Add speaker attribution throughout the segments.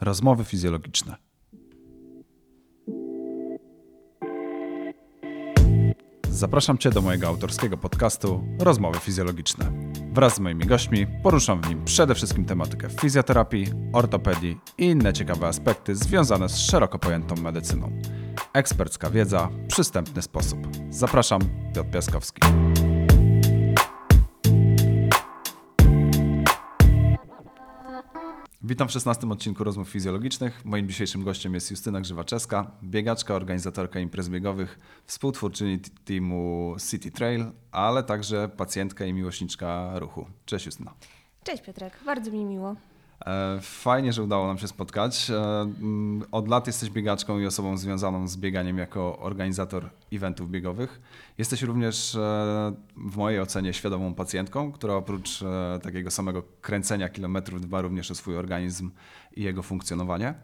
Speaker 1: Rozmowy fizjologiczne. Zapraszam Cię do mojego autorskiego podcastu Rozmowy fizjologiczne. Wraz z moimi gośćmi poruszam w nim przede wszystkim tematykę fizjoterapii, ortopedii i inne ciekawe aspekty związane z szeroko pojętą medycyną. Ekspercka wiedza, przystępny sposób. Zapraszam, Piotr Piaskowski. Witam w 16 odcinku Rozmów Fizjologicznych. Moim dzisiejszym gościem jest Justyna Grzywaczewska, biegaczka, organizatorka imprez biegowych, współtwórczyni teamu City Trail, ale także pacjentka i miłośniczka ruchu. Cześć Justyna.
Speaker 2: Cześć Piotrek, bardzo mi miło.
Speaker 1: E, fajnie, że udało nam się spotkać. E, mm, od lat jesteś biegaczką i osobą związaną z bieganiem jako organizator eventów biegowych. Jesteś również e, w mojej ocenie świadomą pacjentką, która oprócz takiego samego kręcenia kilometrów dba również o swój organizm i jego funkcjonowanie,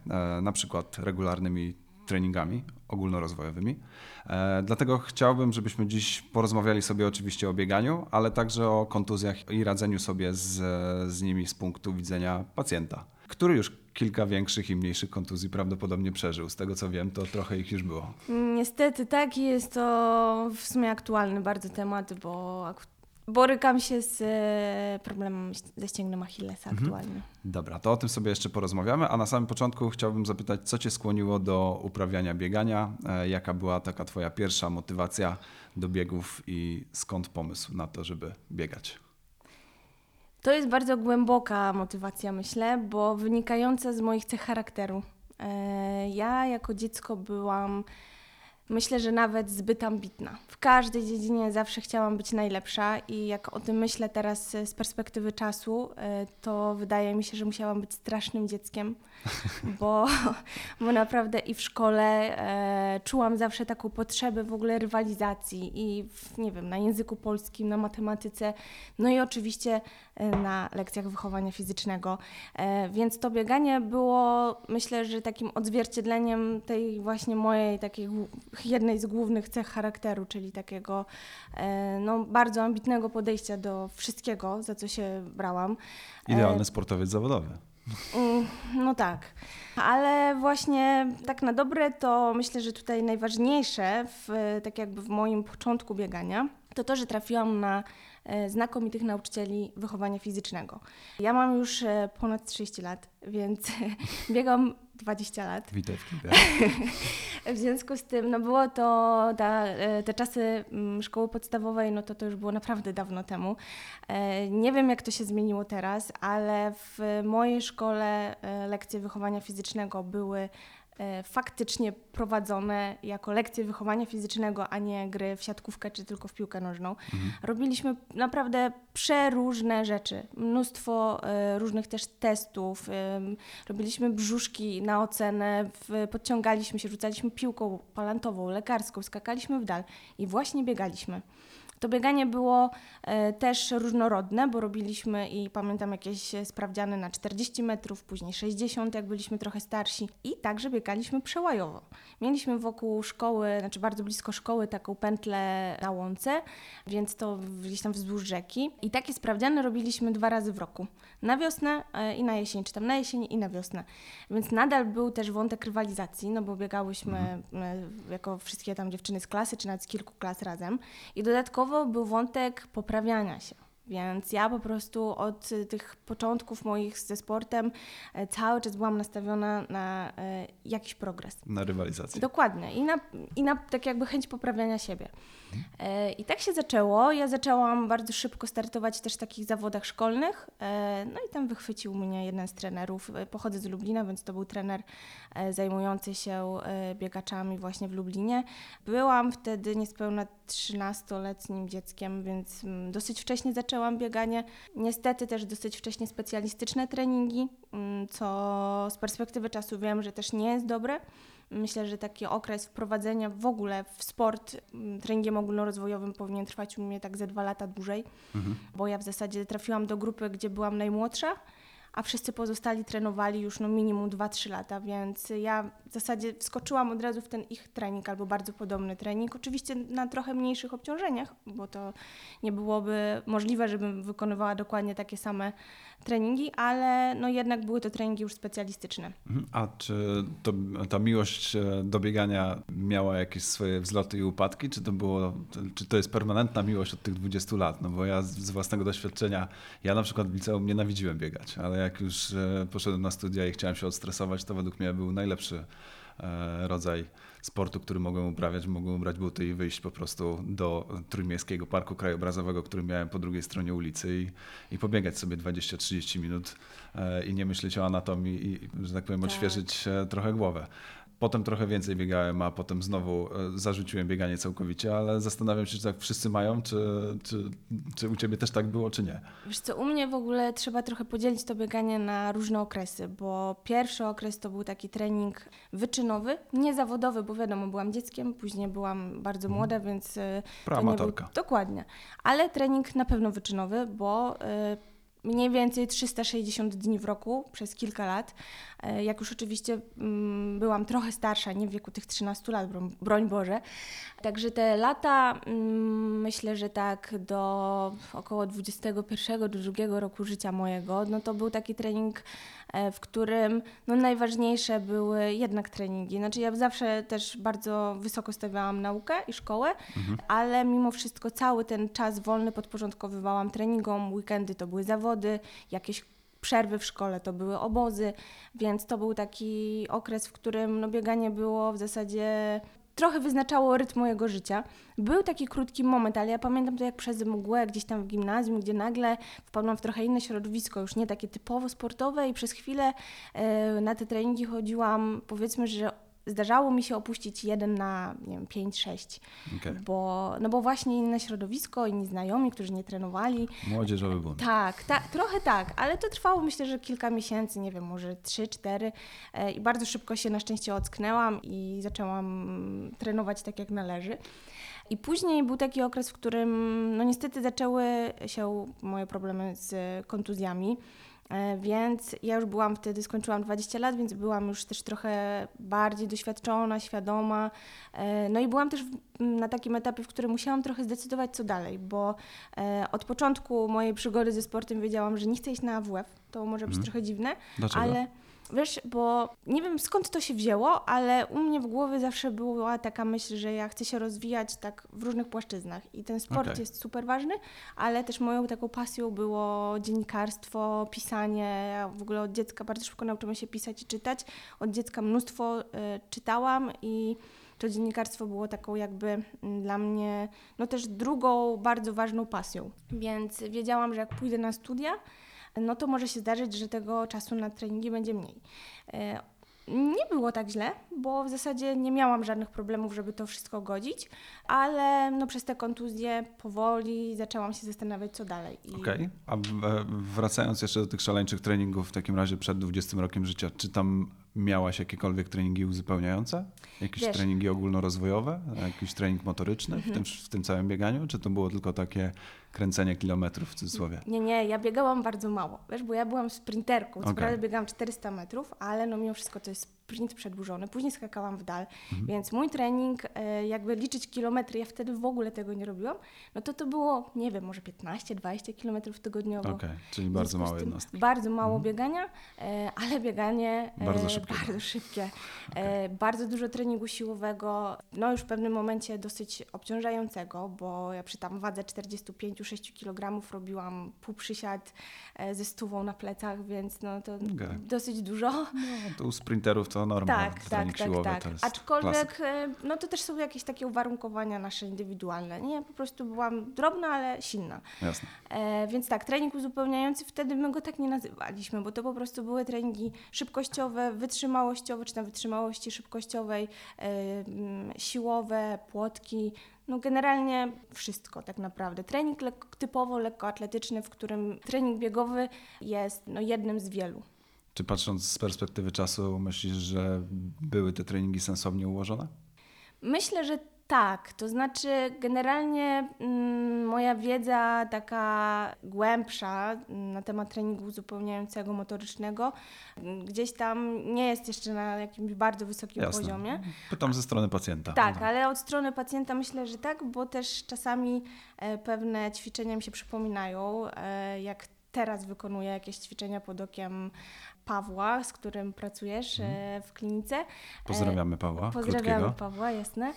Speaker 1: na przykład regularnymi treningami ogólnorozwojowymi. E, dlatego chciałbym, żebyśmy dziś porozmawiali sobie oczywiście o bieganiu, ale także o kontuzjach i radzeniu sobie z, z nimi z punktu widzenia pacjenta, który już kilka większych i mniejszych kontuzji prawdopodobnie przeżył. Z tego co wiem, to trochę ich już było.
Speaker 2: Niestety tak, jest to w sumie aktualny bardzo temat, bo borykam się z e, problemem ze ścięgnem Achillesa mhm. aktualnie.
Speaker 1: Dobra, to o tym sobie jeszcze porozmawiamy, a na samym początku chciałbym zapytać, co Cię skłoniło do uprawiania biegania? E, jaka była taka Twoja pierwsza motywacja do biegów i skąd pomysł na to, żeby biegać?
Speaker 2: To jest bardzo głęboka motywacja, myślę, bo wynikająca z moich cech charakteru. E, ja jako dziecko byłam Myślę, że nawet zbyt ambitna. W każdej dziedzinie zawsze chciałam być najlepsza i jak o tym myślę teraz z perspektywy czasu, e, to wydaje mi się, że musiałam być strasznym dzieckiem, bo, bo naprawdę i w szkole e, czułam zawsze taką potrzebę w ogóle rywalizacji i w, nie wiem, na języku polskim, na matematyce, no i oczywiście e, na lekcjach wychowania fizycznego. E, więc to bieganie było, myślę, że takim odzwierciedleniem tej właśnie mojej takiej jednej z głównych cech charakteru, czyli takiego e, no, bardzo ambitnego podejścia do wszystkiego, za co się brałam.
Speaker 1: Idealny sportowiec zawodowy.
Speaker 2: Mm, no tak, ale właśnie tak na dobre to myślę, że tutaj najważniejsze, w, tak jakby w moim początku biegania, to to, że trafiłam na znakomitych nauczycieli wychowania fizycznego. Ja mam już e, ponad 30 lat, więc biegam 20 lat.
Speaker 1: Witaj w
Speaker 2: W związku z tym, no było to, ta, e, te czasy mm, szkoły podstawowej, no to to już było naprawdę dawno temu. Nie wiem, jak to się zmieniło teraz, ale w mojej szkole lekcje wychowania fizycznego były E, faktycznie prowadzone jako lekcje wychowania fizycznego, a nie gry w siatkówkę czy tylko w piłkę nożną. Mhm. Robiliśmy naprawdę przeróżne rzeczy, mnóstwo e, różnych też testów, robiliśmy brzuszki na ocenę, podciągaliśmy się, rzucaliśmy piłką palantową, lekarską, skakaliśmy w dal i właśnie biegaliśmy. To bieganie było e, też różnorodne, bo robiliśmy i pamiętam jakieś sprawdziany na 40 metrów, później 60, jak byliśmy trochę starsi i także biegaliśmy przełajowo. Mieliśmy wokół szkoły, znaczy bardzo blisko szkoły, taką pętlę na łące, więc to gdzieś tam wzdłuż rzeki. I takie sprawdziany robiliśmy dwa razy w roku. Na wiosnę e, i na jesień, czy tam na jesień i na wiosnę. Więc nadal był też wątek rywalizacji, no bo biegałyśmy mhm. E, jako wszystkie tam dziewczyny z klasy, czy nawet z kilku klas razem. I dodatkowo był wątek poprawiania się. Więc ja po prostu od tych początków moich ze sportem e, cały czas byłam nastawiona na e, jakiś progres.
Speaker 1: Na rywalizację.
Speaker 2: Dokładnie. I na, i na tak jakby chęć poprawiania siebie. E, I tak się zaczęło. Ja zaczęłam bardzo szybko startować też w takich zawodach szkolnych. No i tam wychwycił mnie jeden z trenerów. Pochodzę z Lublina, więc to był trener zajmujący się biegaczami właśnie w Lublinie. Byłam wtedy niespełna 13-letnim dzieckiem, więc mm, dosyć wcześnie zaczęłam bieganie. Niestety też dosyć wcześnie specjalistyczne treningi, mm, co z perspektywy czasu wiem, że też nie jest dobre. Myślę, że taki okres wprowadzenia w ogóle w sport mm, treningiem ogólnorozwojowym powinien trwać u mnie tak ze dwa lata dłużej, mhm. bo ja w zasadzie trafiłam do grupy, gdzie byłam najmłodsza a wszyscy pozostali trenowali już no minimum 2-3 lata, więc ja zasadzie wskoczyłam od razu w ten ich trening albo bardzo podobny trening. Oczywiście na trochę mniejszych obciążeniach, bo to nie byłoby możliwe, żebym wykonywała dokładnie takie same treningi, ale no jednak były to treningi już specjalistyczne.
Speaker 1: Mhm. A czy to, ta miłość e, do biegania miała jakieś swoje wzloty i upadki, czy to było, czy to jest permanentna miłość od tych 20 lat? No bo ja z własnego doświadczenia, ja na przykład w liceum nienawidziłem biegać, ale jak już e, poszedłem na studia i chciałem się odstresować, to według mnie był najlepszy e, rodzaj sportu, który mogłem uprawiać. Mogłem ubrać buty i wyjść po prostu do Trójmiejskiego Parku Krajobrazowego, który miałem po drugiej stronie ulicy i, i pobiegać sobie 20-30 minut e, i nie myśleć o anatomii i, że tak powiem,
Speaker 2: Tak.
Speaker 1: odświeżyć e, trochę głowę. Potem trochę więcej biegałem, a potem znowu e, zarzuciłem bieganie całkowicie, ale zastanawiam się, czy tak wszyscy mają, czy, czy, czy u ciebie też tak było, czy nie.
Speaker 2: Wiesz co, u mnie w ogóle trzeba trochę podzielić to bieganie na różne okresy, bo pierwszy okres to był taki trening wyczynowy, nie zawodowy, bo wiadomo, byłam dzieckiem, później byłam bardzo młoda, więc e, to nie był, dokładnie, ale trening na pewno wyczynowy, bo e, mniej więcej 360 dni w roku przez kilka lat. E, Jak już oczywiście mm, byłam trochę starsza, nie w wieku tych 13 lat, broń, Boże. Także te lata, mm, myślę, że tak do około 21 do drugiego roku życia mojego, no to był taki trening, e, w którym no najważniejsze były jednak treningi. Znaczy ja zawsze też bardzo wysoko stawiałam naukę i szkołę, ale mimo wszystko cały ten czas wolny podporządkowywałam treningom, weekendy to były zawody, jakieś przerwy w szkole to były obozy, więc to był taki okres, w którym no, bieganie było w zasadzie trochę wyznaczało rytm mojego życia. Był taki krótki moment, ale ja pamiętam to jak przez mgłę gdzieś tam w gimnazjum, gdzie nagle wpadłam w trochę inne środowisko, już nie takie typowo sportowe i przez chwilę e, na te treningi chodziłam, powiedzmy, że zdarzało mi się opuścić jeden na, nie wiem, 5-6,
Speaker 1: Okej.
Speaker 2: bo, no bo właśnie inne środowisko, inni znajomi, którzy nie trenowali,
Speaker 1: Młodzieżowy bunt.
Speaker 2: tak, ta, trochę tak, ale to trwało myślę, że kilka miesięcy, nie wiem, może 3-4 e, i bardzo szybko się na szczęście ocknęłam i zaczęłam trenować tak jak należy. I później był taki okres, w którym no niestety zaczęły się moje problemy z kontuzjami. E, Więc ja już byłam wtedy, skończyłam 20 lat, więc byłam już też trochę bardziej doświadczona, świadoma. E, No i byłam też na takim etapie, w którym musiałam trochę zdecydować, co dalej, bo e, od początku mojej przygody ze sportem wiedziałam, że nie chcę iść na AWF. To może być
Speaker 1: Mhm.
Speaker 2: trochę dziwne,
Speaker 1: Dlaczego?
Speaker 2: ale wiesz, bo nie wiem skąd to się wzięło, ale u mnie w głowie zawsze była taka myśl, że ja chcę się rozwijać tak w różnych płaszczyznach i ten sport
Speaker 1: Okej.
Speaker 2: jest super ważny, ale też moją taką pasją było dziennikarstwo, pisanie. Ja w ogóle od dziecka bardzo szybko nauczyłam się pisać i czytać. Od dziecka mnóstwo y, czytałam i to dziennikarstwo było taką jakby mm, dla mnie, no też drugą bardzo ważną pasją. Więc wiedziałam, że jak pójdę na studia, no to może się zdarzyć, że tego czasu na treningi będzie mniej. E, Nie było tak źle, bo w zasadzie nie miałam żadnych problemów, żeby to wszystko godzić, ale no przez te kontuzje powoli zaczęłam się zastanawiać, co dalej. I
Speaker 1: Okej, a w- e, wracając jeszcze do tych szaleńczych treningów w takim razie przed 20 rokiem życia, czy tam miałaś jakiekolwiek treningi uzupełniające? Jakieś
Speaker 2: Wiesz-
Speaker 1: treningi ogólnorozwojowe? Jakiś trening motoryczny w, tym, w tym całym bieganiu? Czy to było tylko takie kręcenie kilometrów w cudzysłowie?
Speaker 2: Nie, nie, ja biegałam bardzo mało, wiesz, bo ja byłam sprinterką, co
Speaker 1: Okej.
Speaker 2: prawda biegałam 400 metrów, ale no mimo wszystko to jest sprint przedłużony, później skakałam w dal,
Speaker 1: Mhm.
Speaker 2: więc mój trening, e, jakby liczyć kilometry, ja wtedy w ogóle tego nie robiłam, no to to było, nie wiem, może 15-20 kilometrów tygodniowo.
Speaker 1: Okej, czyli
Speaker 2: W
Speaker 1: bardzo
Speaker 2: tym
Speaker 1: jednostki.
Speaker 2: Bardzo mało biegania, e, ale bieganie e,
Speaker 1: Bardzo szybkie.
Speaker 2: Bardzo szybkie. E, bardzo dużo treningu siłowego, no już w pewnym momencie dosyć obciążającego, bo ja przy tam wadze 45-6 kg robiłam półprzysiad e, ze stówą na plecach, więc no to
Speaker 1: Okej.
Speaker 2: dosyć dużo.
Speaker 1: No, to u sprinterów to norma.
Speaker 2: Tak, tak, tak,
Speaker 1: siłowy
Speaker 2: tak.
Speaker 1: to
Speaker 2: Aczkolwiek,
Speaker 1: klasyk.
Speaker 2: e, no to też są jakieś takie uwarunkowania nasze indywidualne. Nie, po prostu byłam drobna, ale silna.
Speaker 1: Jasne.
Speaker 2: E, więc tak, trening uzupełniający, wtedy my go tak nie nazywaliśmy, bo to po prostu były treningi szybkościowe, wytrzymałościowe, czy tam wytrzymałości szybkościowej, e, siłowe, płotki. No generalnie wszystko tak naprawdę. Trening lekko, typowo lekkoatletyczny, w którym trening biegowy jest no, jednym z wielu.
Speaker 1: Czy patrząc z perspektywy czasu myślisz, że były te treningi sensownie ułożone?
Speaker 2: Myślę, że Tak, to znaczy generalnie mm, moja wiedza taka głębsza mm, na temat treningu uzupełniającego motorycznego mm, gdzieś tam nie jest jeszcze na jakimś bardzo wysokim
Speaker 1: Jasne.
Speaker 2: poziomie.
Speaker 1: Pytam ze strony pacjenta.
Speaker 2: Tak,
Speaker 1: No.
Speaker 2: ale od strony pacjenta myślę, że tak, bo też czasami e, pewne ćwiczenia mi się przypominają, e, jak teraz wykonuję jakieś ćwiczenia pod okiem Pawła, z którym pracujesz e, w klinice.
Speaker 1: Pozdrawiamy Pawła.
Speaker 2: Pozdrawiamy
Speaker 1: krótkiego.
Speaker 2: Pawła, jasne.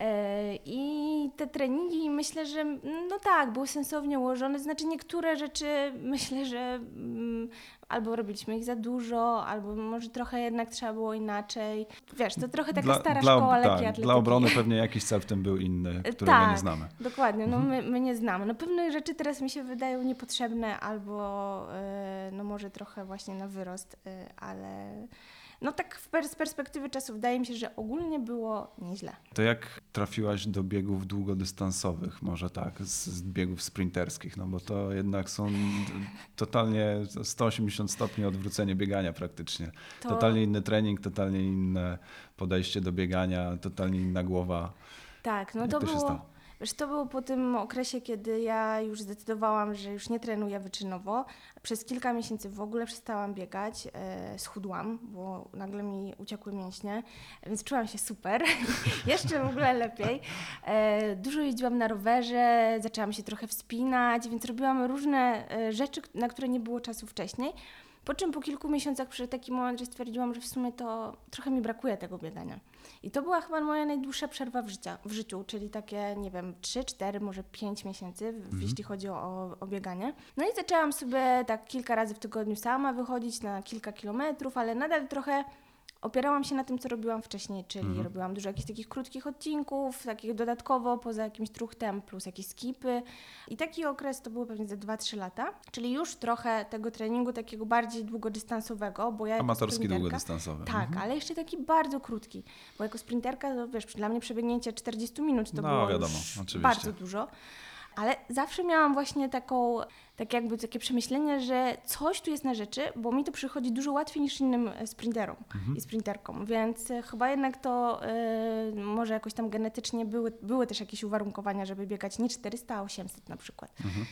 Speaker 2: E, I te treningi myślę, że no tak, były sensownie ułożone. Znaczy niektóre rzeczy myślę, że mm, albo robiliśmy ich za dużo, albo może trochę jednak trzeba było inaczej. Wiesz, to trochę taka stara szkoła lekkiej
Speaker 1: tak,
Speaker 2: atletyki.
Speaker 1: Dla obrony pewnie jakiś cel w tym był inny,
Speaker 2: E,
Speaker 1: którego nie
Speaker 2: tak.
Speaker 1: znamy.
Speaker 2: Dokładnie, no
Speaker 1: Mhm.
Speaker 2: my, my nie znamy. No pewne rzeczy teraz mi się wydają niepotrzebne albo e, no może trochę właśnie na wyrost, ale no tak z perspektywy czasu wydaje mi się, że ogólnie było nieźle.
Speaker 1: To jak trafiłaś do biegów długodystansowych, może tak, z, z biegów sprinterskich, no bo to jednak są totalnie 180 stopni odwrócenie biegania praktycznie.
Speaker 2: To-
Speaker 1: Totalnie inny trening, totalnie inne podejście do biegania, totalnie inna głowa.
Speaker 2: Tak, no to
Speaker 1: to
Speaker 2: było.
Speaker 1: stało?
Speaker 2: Wiesz, to było po tym okresie, kiedy ja już zdecydowałam, że już nie trenuję wyczynowo. Przez kilka miesięcy w ogóle przestałam biegać, e, schudłam, bo nagle mi uciekły mięśnie, więc czułam się super, jeszcze w ogóle lepiej. E, dużo jeździłam na rowerze, zaczęłam się trochę wspinać, więc robiłam różne e, rzeczy, na które nie było czasu wcześniej. Po czym po kilku miesiącach przyszedł taki moment, że stwierdziłam, że w sumie to trochę mi brakuje tego biegania. I to była chyba moja najdłuższa przerwa w, życia, w życiu, czyli takie, nie wiem, 3, 4, może 5 miesięcy, w- jeśli chodzi o, o bieganie. No i zaczęłam sobie tak kilka razy w tygodniu sama wychodzić na kilka kilometrów, ale nadal trochę opierałam się na tym, co robiłam wcześniej, czyli robiłam dużo jakichś takich krótkich odcinków, takich dodatkowo poza jakimś truchtem, plus jakieś skipy. I taki okres to było pewnie za 2-3 lata, czyli już trochę tego treningu takiego bardziej długodystansowego, bo ja
Speaker 1: Amatorski długodystansowy.
Speaker 2: tak,
Speaker 1: Mhm.
Speaker 2: ale jeszcze taki bardzo krótki, bo jako sprinterka, to wiesz, dla mnie przebiegnięcie 40 minut to
Speaker 1: No,
Speaker 2: było
Speaker 1: wiadomo,
Speaker 2: bardzo dużo. Ale zawsze miałam właśnie taką, tak jakby takie przemyślenie, że coś tu jest na rzeczy, bo mi to przychodzi dużo łatwiej niż innym e, sprinterom
Speaker 1: Mhm.
Speaker 2: i sprinterkom, więc e, chyba jednak to e, może jakoś tam genetycznie były, były też jakieś uwarunkowania, żeby biegać nie 400, a 800 na przykład.
Speaker 1: Mhm.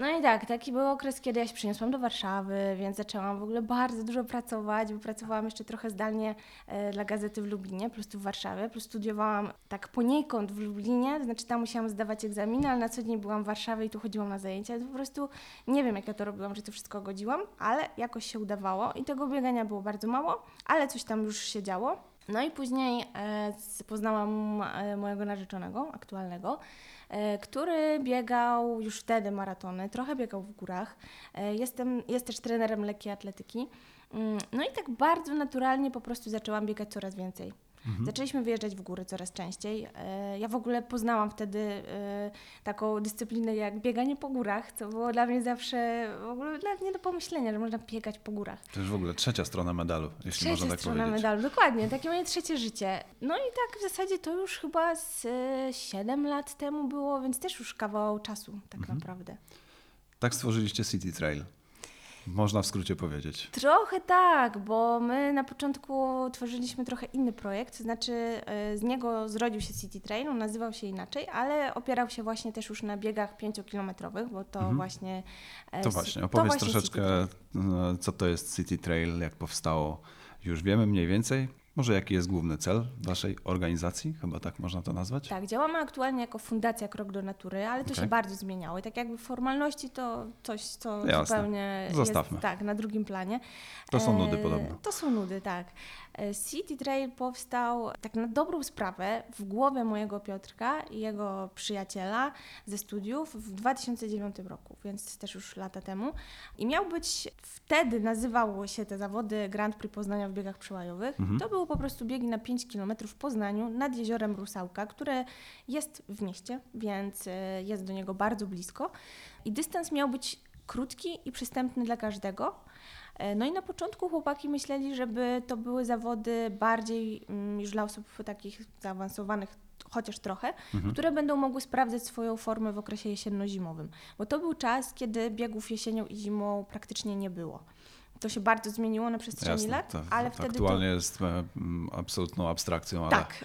Speaker 2: No i tak, taki był okres, kiedy ja się przeniosłam do Warszawy, więc zaczęłam w ogóle bardzo dużo pracować, bo pracowałam jeszcze trochę zdalnie e, dla gazety w Lublinie, plus tu w Warszawie, plus studiowałam tak poniekąd w Lublinie, to znaczy tam musiałam zdawać egzaminy, ale na co dzień byłam w Warszawie i tu chodziłam na zajęcia. Po prostu nie wiem, jak ja to robiłam, że to wszystko godziłam, ale jakoś się udawało i tego biegania było bardzo mało, ale coś tam już się działo. No i później e, poznałam e, mojego narzeczonego, aktualnego, który biegał już wtedy maratony, trochę biegał w górach. E, jestem, jest też trenerem lekkiej atletyki. Mm, No i tak bardzo naturalnie po prostu zaczęłam biegać coraz więcej. Zaczęliśmy wyjeżdżać w góry coraz częściej. E, Ja w ogóle poznałam wtedy e, taką dyscyplinę jak bieganie po górach, co było dla mnie zawsze w ogóle nawet nie do pomyślenia, że można biegać po górach.
Speaker 1: To już w ogóle trzecia strona medalu, jeśli
Speaker 2: Trzecia
Speaker 1: można tak
Speaker 2: strona
Speaker 1: powiedzieć.
Speaker 2: medalu, dokładnie, takie moje trzecie życie. No i tak w zasadzie to już chyba z e, 7 lat temu było, więc też już kawał czasu tak
Speaker 1: Mhm.
Speaker 2: naprawdę.
Speaker 1: Tak stworzyliście City Trail. Można w skrócie powiedzieć.
Speaker 2: Trochę tak, bo my na początku tworzyliśmy trochę inny projekt, to znaczy e, z niego zrodził się City Trail, on nazywał się inaczej, ale opierał się właśnie też już na biegach pięciokilometrowych, bo to właśnie... e,
Speaker 1: Mhm. To właśnie, opowiedz
Speaker 2: właśnie City
Speaker 1: troszeczkę, e, co to jest City Trail, jak powstało. Już wiemy mniej więcej. Może jaki jest główny cel waszej organizacji? Chyba tak można to nazwać?
Speaker 2: Tak, działamy aktualnie jako Fundacja Krok do Natury, ale to
Speaker 1: Okej.
Speaker 2: się bardzo zmieniało. I tak jakby formalności to coś, co
Speaker 1: Jasne.
Speaker 2: zupełnie
Speaker 1: Zostawmy.
Speaker 2: jest tak, na drugim planie.
Speaker 1: To są nudy
Speaker 2: E,
Speaker 1: podobno.
Speaker 2: To są nudy, tak. E, City Trail powstał tak na dobrą sprawę w głowie mojego Piotrka i jego przyjaciela ze studiów w 2009 roku, więc też już lata temu. I miał być, wtedy nazywało się te zawody Grand Prix Poznania w biegach przełajowych.
Speaker 1: Mhm.
Speaker 2: To były po prostu biegi na 5 km w Poznaniu nad jeziorem Rusałka, które jest w mieście, więc e, jest do niego bardzo blisko. I dystans miał być krótki i przystępny dla każdego. E, No i na początku chłopaki myśleli, żeby to były zawody bardziej mm, już dla osób takich zaawansowanych, chociaż trochę, które będą mogły sprawdzać swoją formę w okresie jesienno-zimowym. Bo to był czas, kiedy biegów jesienią i zimą praktycznie nie było. To się bardzo zmieniło na przestrzeni
Speaker 1: Jasne,
Speaker 2: lat,
Speaker 1: to,
Speaker 2: ale
Speaker 1: to
Speaker 2: wtedy
Speaker 1: aktualnie jest e, absolutną abstrakcją,
Speaker 2: to...
Speaker 1: ale...
Speaker 2: Tak.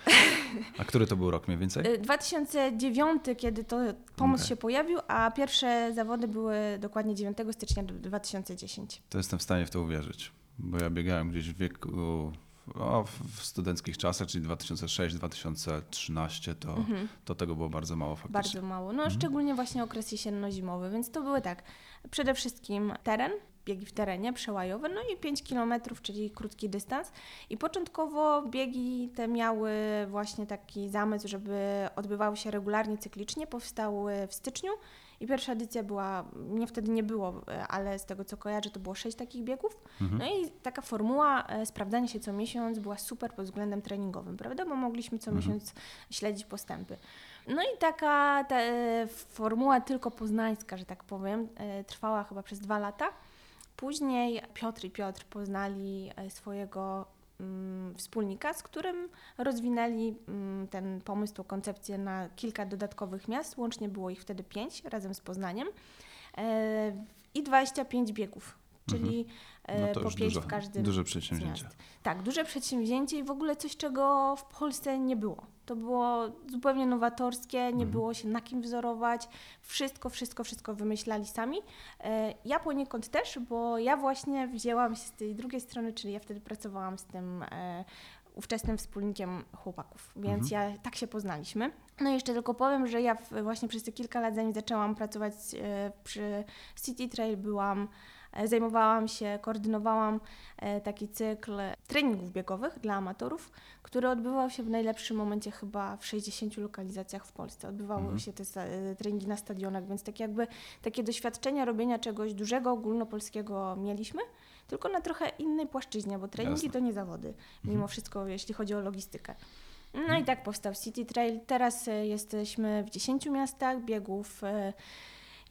Speaker 1: A który to był rok mniej więcej?
Speaker 2: Y, 2009, kiedy to pomysł
Speaker 1: Okej.
Speaker 2: się pojawił, a pierwsze zawody były dokładnie 9 stycznia 2010.
Speaker 1: To jestem w stanie w to uwierzyć, bo ja biegałem gdzieś w wieku, w studenckich czasach, czyli 2006-2013, to, to tego było bardzo mało faktycznie.
Speaker 2: Mhm. Bardzo mało. No szczególnie właśnie okres jesienno-zimowy, więc to były tak, przede wszystkim teren, biegi w terenie, przełajowe, no i 5 km, czyli krótki dystans. I początkowo biegi te miały właśnie taki zamysł, żeby odbywały się regularnie, cyklicznie, powstały w styczniu i pierwsza edycja była, mnie wtedy nie było, ale z tego co kojarzę, to było sześć takich biegów. No i taka formuła e, sprawdzania się co miesiąc była super pod względem treningowym, prawda? Bo mogliśmy co miesiąc śledzić postępy. No i taka ta, e, formuła tylko poznańska, że tak powiem, e, trwała chyba przez dwa lata. Później Piotr i Piotr poznali e, swojego mm, wspólnika, z którym rozwinęli mm, ten pomysł, tą koncepcję na kilka dodatkowych miast. Łącznie było ich wtedy pięć razem z Poznaniem e, i 25 biegów, czyli e,
Speaker 1: No
Speaker 2: po pięć
Speaker 1: duże,
Speaker 2: w każdym
Speaker 1: duże przedsięwzięcie.
Speaker 2: Tak, duże przedsięwzięcie i w ogóle coś, czego w Polsce nie było. To było zupełnie nowatorskie, nie
Speaker 1: Mhm.
Speaker 2: było się na kim wzorować. Wszystko, wszystko, wszystko wymyślali sami. E, Ja poniekąd też, bo ja właśnie wzięłam się z tej drugiej strony, czyli ja wtedy pracowałam z tym e, ówczesnym wspólnikiem chłopaków, więc ja tak się poznaliśmy. No i jeszcze tylko powiem, że ja właśnie przez te kilka lat, zanim zaczęłam pracować e, przy City Trail, byłam Zajmowałam się, koordynowałam e, taki cykl treningów biegowych dla amatorów, który odbywał się w najlepszym momencie chyba w 60 lokalizacjach w Polsce. Odbywały się te e, treningi na stadionach, więc tak jakby takie doświadczenia robienia czegoś dużego, ogólnopolskiego mieliśmy, tylko na trochę innej płaszczyźnie, bo treningi
Speaker 1: Jasne.
Speaker 2: to nie zawody, mimo wszystko, jeśli chodzi o logistykę. No i tak powstał City Trail. Teraz e, jesteśmy w 10 miastach, biegów e,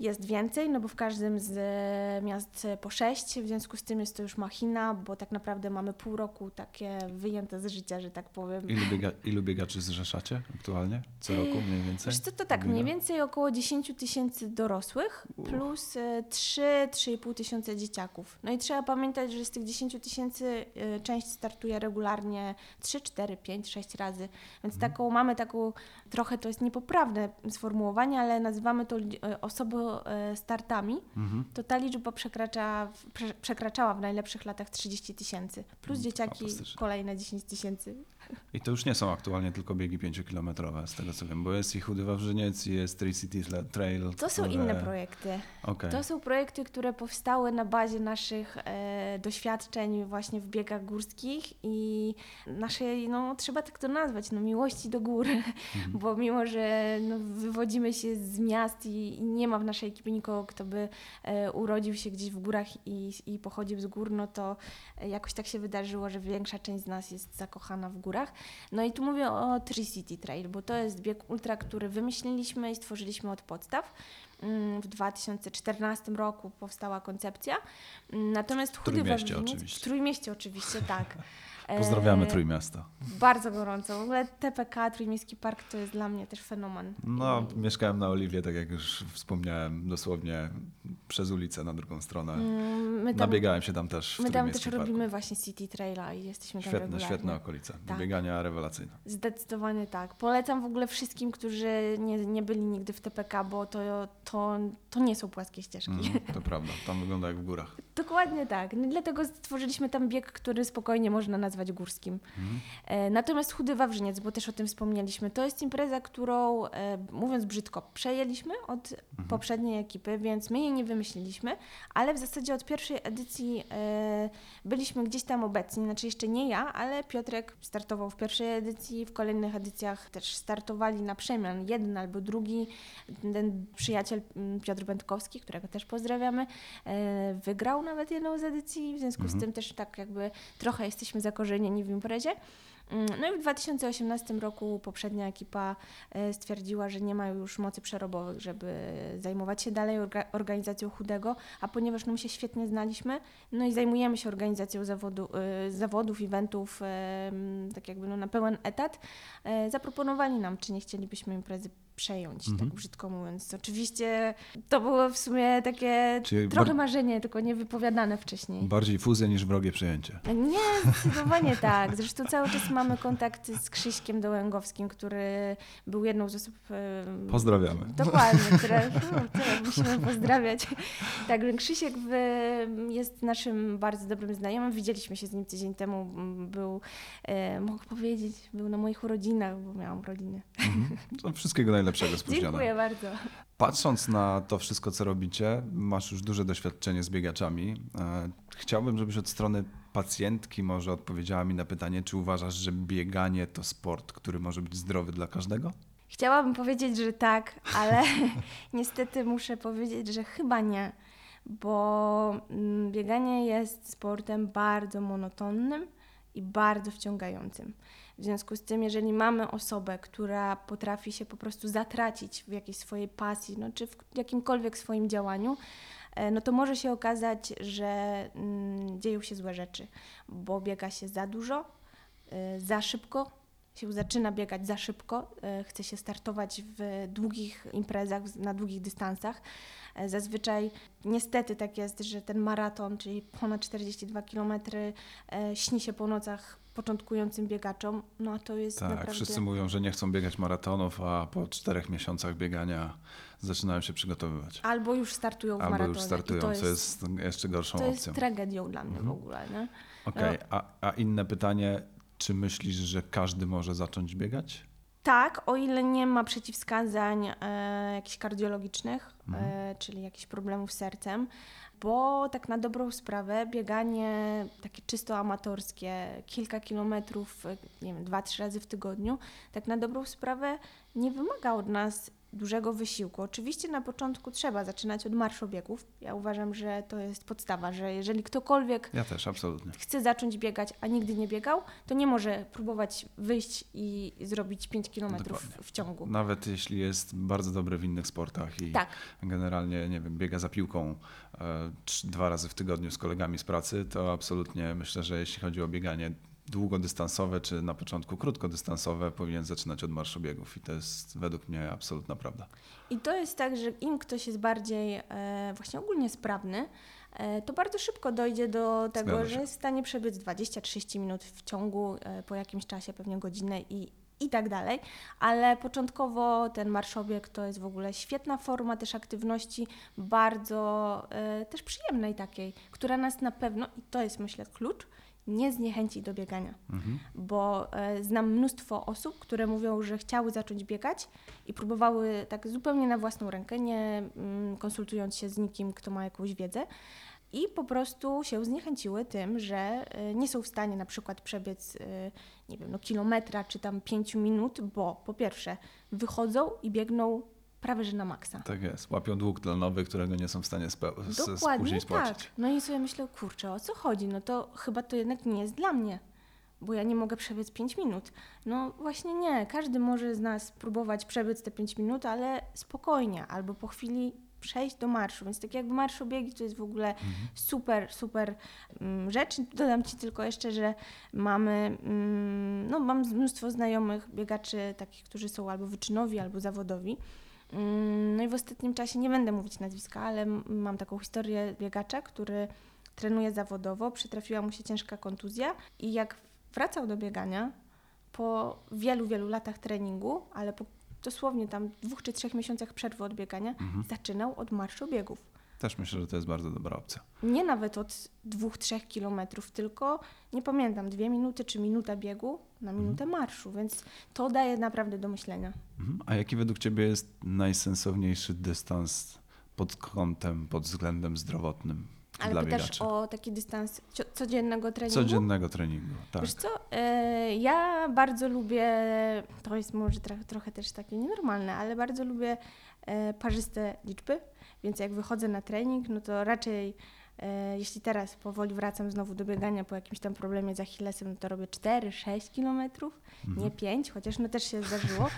Speaker 2: jest więcej, no bo w każdym z e, miast e, po sześć, w związku z tym jest to już machina, bo tak naprawdę mamy pół roku takie wyjęte z życia, że tak powiem.
Speaker 1: Ilu, biega, ilu biegaczy zrzeszacie aktualnie? Co roku mniej więcej?
Speaker 2: Wiesz co, to tak, mniej więcej około 10 tysięcy dorosłych plus e, 3-3,5 tysiące dzieciaków. No i trzeba pamiętać, że z tych 10 tysięcy e, część startuje regularnie 3, 4, 5, 6 razy. Więc
Speaker 1: Mhm.
Speaker 2: taką mamy taką, trochę to jest niepoprawne sformułowanie, ale nazywamy to e, osoby e, startami.
Speaker 1: Mhm.
Speaker 2: To ta liczba przekracza, prze, przekraczała w najlepszych latach 30 tysięcy. Plus
Speaker 1: Mm,
Speaker 2: dzieciaki kolejne 10 tysięcy.
Speaker 1: I to już nie są aktualnie tylko biegi 5-kilometrowe, z tego co wiem, bo jest i Chudy Wawrzyniec, i jest Three Cities Trail.
Speaker 2: To są
Speaker 1: które-
Speaker 2: inne projekty.
Speaker 1: Okej.
Speaker 2: To są projekty, które powstały na bazie naszych e, doświadczeń właśnie w biegach górskich i naszej, no trzeba tak to nazwać, no miłości do gór, bo mimo, że no, wywodzimy się z miast i, i nie ma w naszej ekipie nikogo, kto by e, urodził się gdzieś w górach i, i pochodził z gór, no to e, jakoś tak się wydarzyło, że większa część z nas jest zakochana w górach. No i tu mówię o Tri-City Trail, bo to jest bieg ultra, który wymyśliliśmy i stworzyliśmy od podstaw. Mm, W 2014 roku powstała koncepcja. Mm, Natomiast Chudy Wawrzyniec-. W Trójmieście oczywiście, tak. E,
Speaker 1: Pozdrawiamy Trójmiasto.
Speaker 2: Bardzo gorąco. W ogóle TPK, Trójmiejski Park to jest dla mnie też fenomen.
Speaker 1: No, mieszkałem na Oliwie, tak jak już wspomniałem, dosłownie przez ulicę na drugą stronę.
Speaker 2: Mm, My tam,
Speaker 1: Nabiegałem się tam też w
Speaker 2: my tam też
Speaker 1: Parku.
Speaker 2: robimy właśnie City Traila i jesteśmy tam
Speaker 1: Świetne,
Speaker 2: regularnie.
Speaker 1: świetne okolice. Do
Speaker 2: Tak.
Speaker 1: biegania rewelacyjne.
Speaker 2: Zdecydowanie tak. Polecam w ogóle wszystkim, którzy nie, nie byli nigdy w TPK, bo to, to, to nie są płaskie ścieżki.
Speaker 1: Mm, to prawda, tam wygląda jak w górach.
Speaker 2: Dokładnie tak. No, dlatego stworzyliśmy tam bieg, który spokojnie można nazwać górskim. E, natomiast Chudy Wawrzyniec, bo też o tym wspomnieliśmy, to jest impreza, którą, e, mówiąc brzydko, przejęliśmy od poprzedniej ekipy, więc my jej nie wymyśliliśmy, ale w zasadzie od pierwszej edycji e, byliśmy gdzieś tam obecni, znaczy jeszcze nie ja, ale Piotrek startował w pierwszej edycji, w kolejnych edycjach też startowali na przemian, jeden albo drugi. Ten przyjaciel mm, Piotr Będkowski, którego też pozdrawiamy, wygrał nawet jedną z edycji, w związku z tym też tak jakby trochę jesteśmy zakorzenieni w imprezie. Mm, No i w 2018 roku poprzednia ekipa e, stwierdziła, że nie ma już mocy przerobowych, żeby zajmować się dalej orga- organizacją chudego, a ponieważ my się świetnie znaliśmy, no i zajmujemy się organizacją zawodu, e, zawodów, eventów, e, tak jakby no, na pełen etat, zaproponowali nam, czy nie chcielibyśmy imprezy przejąć,
Speaker 1: Mhm.
Speaker 2: tak brzydko mówiąc. Oczywiście to było w sumie takie
Speaker 1: Czyli
Speaker 2: trochę marzenie, tylko nie wypowiadane wcześniej.
Speaker 1: Bardziej fuzja niż wrogie przejęcie.
Speaker 2: Nie, zdecydowanie tak. Zresztą cały czas mamy kontakt z Krzyśkiem Dołęgowskim, który był jedną z osób...
Speaker 1: Pozdrawiamy.
Speaker 2: Dokładnie, które, które musimy pozdrawiać. Także Krzysiek jest naszym bardzo dobrym znajomym. Widzieliśmy się z nim tydzień temu. Był, mogę powiedzieć, był na moich urodzinach, bo miałam urodziny.
Speaker 1: Mhm. To Wszystkiego najlepszego spóźnione.
Speaker 2: Dziękuję bardzo.
Speaker 1: Patrząc na to wszystko, co robicie, masz już duże doświadczenie z biegaczami. E, Chciałbym, żebyś od strony pacjentki może odpowiedziała mi na pytanie, czy uważasz, że bieganie to sport, który może być zdrowy dla każdego?
Speaker 2: Chciałabym powiedzieć, że tak, ale niestety muszę powiedzieć, że chyba nie, bo mm, bieganie jest sportem bardzo monotonnym i bardzo wciągającym. W związku z tym, jeżeli mamy osobę, która potrafi się po prostu zatracić w jakiejś swojej pasji, no, czy w jakimkolwiek swoim działaniu, e, no to może się okazać, że mm, dzieją się złe rzeczy, bo biega się za dużo, y, za szybko, się zaczyna biegać za szybko, e, chce się startować w długich imprezach, na długich dystansach. Zazwyczaj niestety tak jest, że ten maraton, czyli ponad 42 km, śni się po nocach początkującym biegaczom, no a to jest
Speaker 1: Tak,
Speaker 2: naprawdę...
Speaker 1: wszyscy mówią, że nie chcą biegać maratonów, a po czterech miesiącach biegania zaczynają się przygotowywać.
Speaker 2: Albo już startują w
Speaker 1: Albo
Speaker 2: maratonie.
Speaker 1: już
Speaker 2: I
Speaker 1: startują,
Speaker 2: to
Speaker 1: co jest jeszcze gorszą
Speaker 2: to jest
Speaker 1: opcją.
Speaker 2: tragedią dla mnie
Speaker 1: Mhm.
Speaker 2: w ogóle.
Speaker 1: Okej, a, a inne pytanie, czy myślisz, że każdy może zacząć biegać?
Speaker 2: Tak, o ile nie ma przeciwwskazań e, jakichś kardiologicznych,
Speaker 1: Mhm.
Speaker 2: e, czyli jakichś problemów z sercem, bo tak na dobrą sprawę bieganie takie czysto amatorskie, kilka kilometrów, nie wiem, dwa, trzy razy w tygodniu, tak na dobrą sprawę nie wymaga od nas dużego wysiłku. Oczywiście na początku trzeba zaczynać od marszobiegów. Ja uważam, że to jest podstawa, że jeżeli ktokolwiek
Speaker 1: Ja też,
Speaker 2: chce zacząć biegać, a nigdy nie biegał, to nie może próbować wyjść i zrobić 5 km
Speaker 1: Dokładnie.
Speaker 2: w ciągu.
Speaker 1: Nawet jeśli jest bardzo dobry w innych sportach i
Speaker 2: Tak,
Speaker 1: generalnie, nie wiem, biega za piłką e, dwa razy w tygodniu z kolegami z pracy, to absolutnie myślę, że jeśli chodzi o bieganie długodystansowe, czy na początku krótkodystansowe, powinien zaczynać od marszobiegów i to jest według mnie absolutna prawda.
Speaker 2: i to jest tak, że im ktoś jest bardziej e, właśnie ogólnie sprawny, e, to bardzo szybko dojdzie do tego, że jest w stanie przebyć 20-30 minut w ciągu, e, po jakimś czasie, pewnie godzinę i, i tak dalej. Ale początkowo ten marszobieg to jest w ogóle świetna forma też aktywności, bardzo e, też przyjemnej takiej, która nas na pewno, i to jest myślę klucz, nie zniechęci do biegania
Speaker 1: Mhm.
Speaker 2: bo e, znam mnóstwo osób, które mówią, że chciały zacząć biegać i próbowały tak zupełnie na własną rękę, nie mm, konsultując się z nikim, kto ma jakąś wiedzę. I po prostu się zniechęciły tym, że e, nie są w stanie na przykład przebiec, e, nie wiem, no kilometra czy tam pięciu minut, bo po pierwsze wychodzą i biegną prawie że na maksa.
Speaker 1: Tak jest. Łapią dług tlenowy, którego nie są w stanie spe-
Speaker 2: Dokładnie
Speaker 1: później
Speaker 2: tak.
Speaker 1: spłacić.
Speaker 2: No i sobie myślę, kurczę, o co chodzi? No to chyba to jednak nie jest dla mnie, bo ja nie mogę przebiec 5 minut. No właśnie nie, każdy może z nas próbować przebiec te 5 minut, ale spokojnie, albo po chwili przejść do marszu, więc tak jakby marszobiegi to jest w ogóle
Speaker 1: Mhm.
Speaker 2: super, super mm, rzecz. Dodam Ci tylko jeszcze, że mamy, mm, no mam mnóstwo znajomych biegaczy, takich, którzy są albo wyczynowi, albo zawodowi. Mm, No i w ostatnim czasie, nie będę mówić nazwiska, ale mam taką historię biegacza, który trenuje zawodowo, przytrafiła mu się ciężka kontuzja i jak wracał do biegania po wielu, wielu latach treningu, ale po dosłownie tam dwóch czy trzech miesiącach przerwy od biegania,
Speaker 1: Mhm.
Speaker 2: zaczynał od marszu biegów.
Speaker 1: Też myślę, że to jest bardzo dobra opcja.
Speaker 2: Nie nawet od dwóch, trzech kilometrów, tylko nie pamiętam, dwie minuty czy minuta biegu na minutę marszu, więc to daje naprawdę do myślenia.
Speaker 1: Mhm. A jaki według Ciebie jest najsensowniejszy dystans pod kątem, pod względem zdrowotnym
Speaker 2: Ale
Speaker 1: dla
Speaker 2: pytasz
Speaker 1: biegaczy?
Speaker 2: o taki dystans codziennego treningu?
Speaker 1: Codziennego treningu, tak.
Speaker 2: Wiesz co, e, ja bardzo lubię, to jest może trochę, trochę też takie nienormalne, ale bardzo lubię e, parzyste liczby, więc jak wychodzę na trening, no to raczej e, jeśli teraz powoli wracam znowu do biegania po jakimś tam problemie z Achillesem, no to robię 4-6 kilometrów,
Speaker 1: Mhm.
Speaker 2: nie 5, chociaż no też się zdarzyło.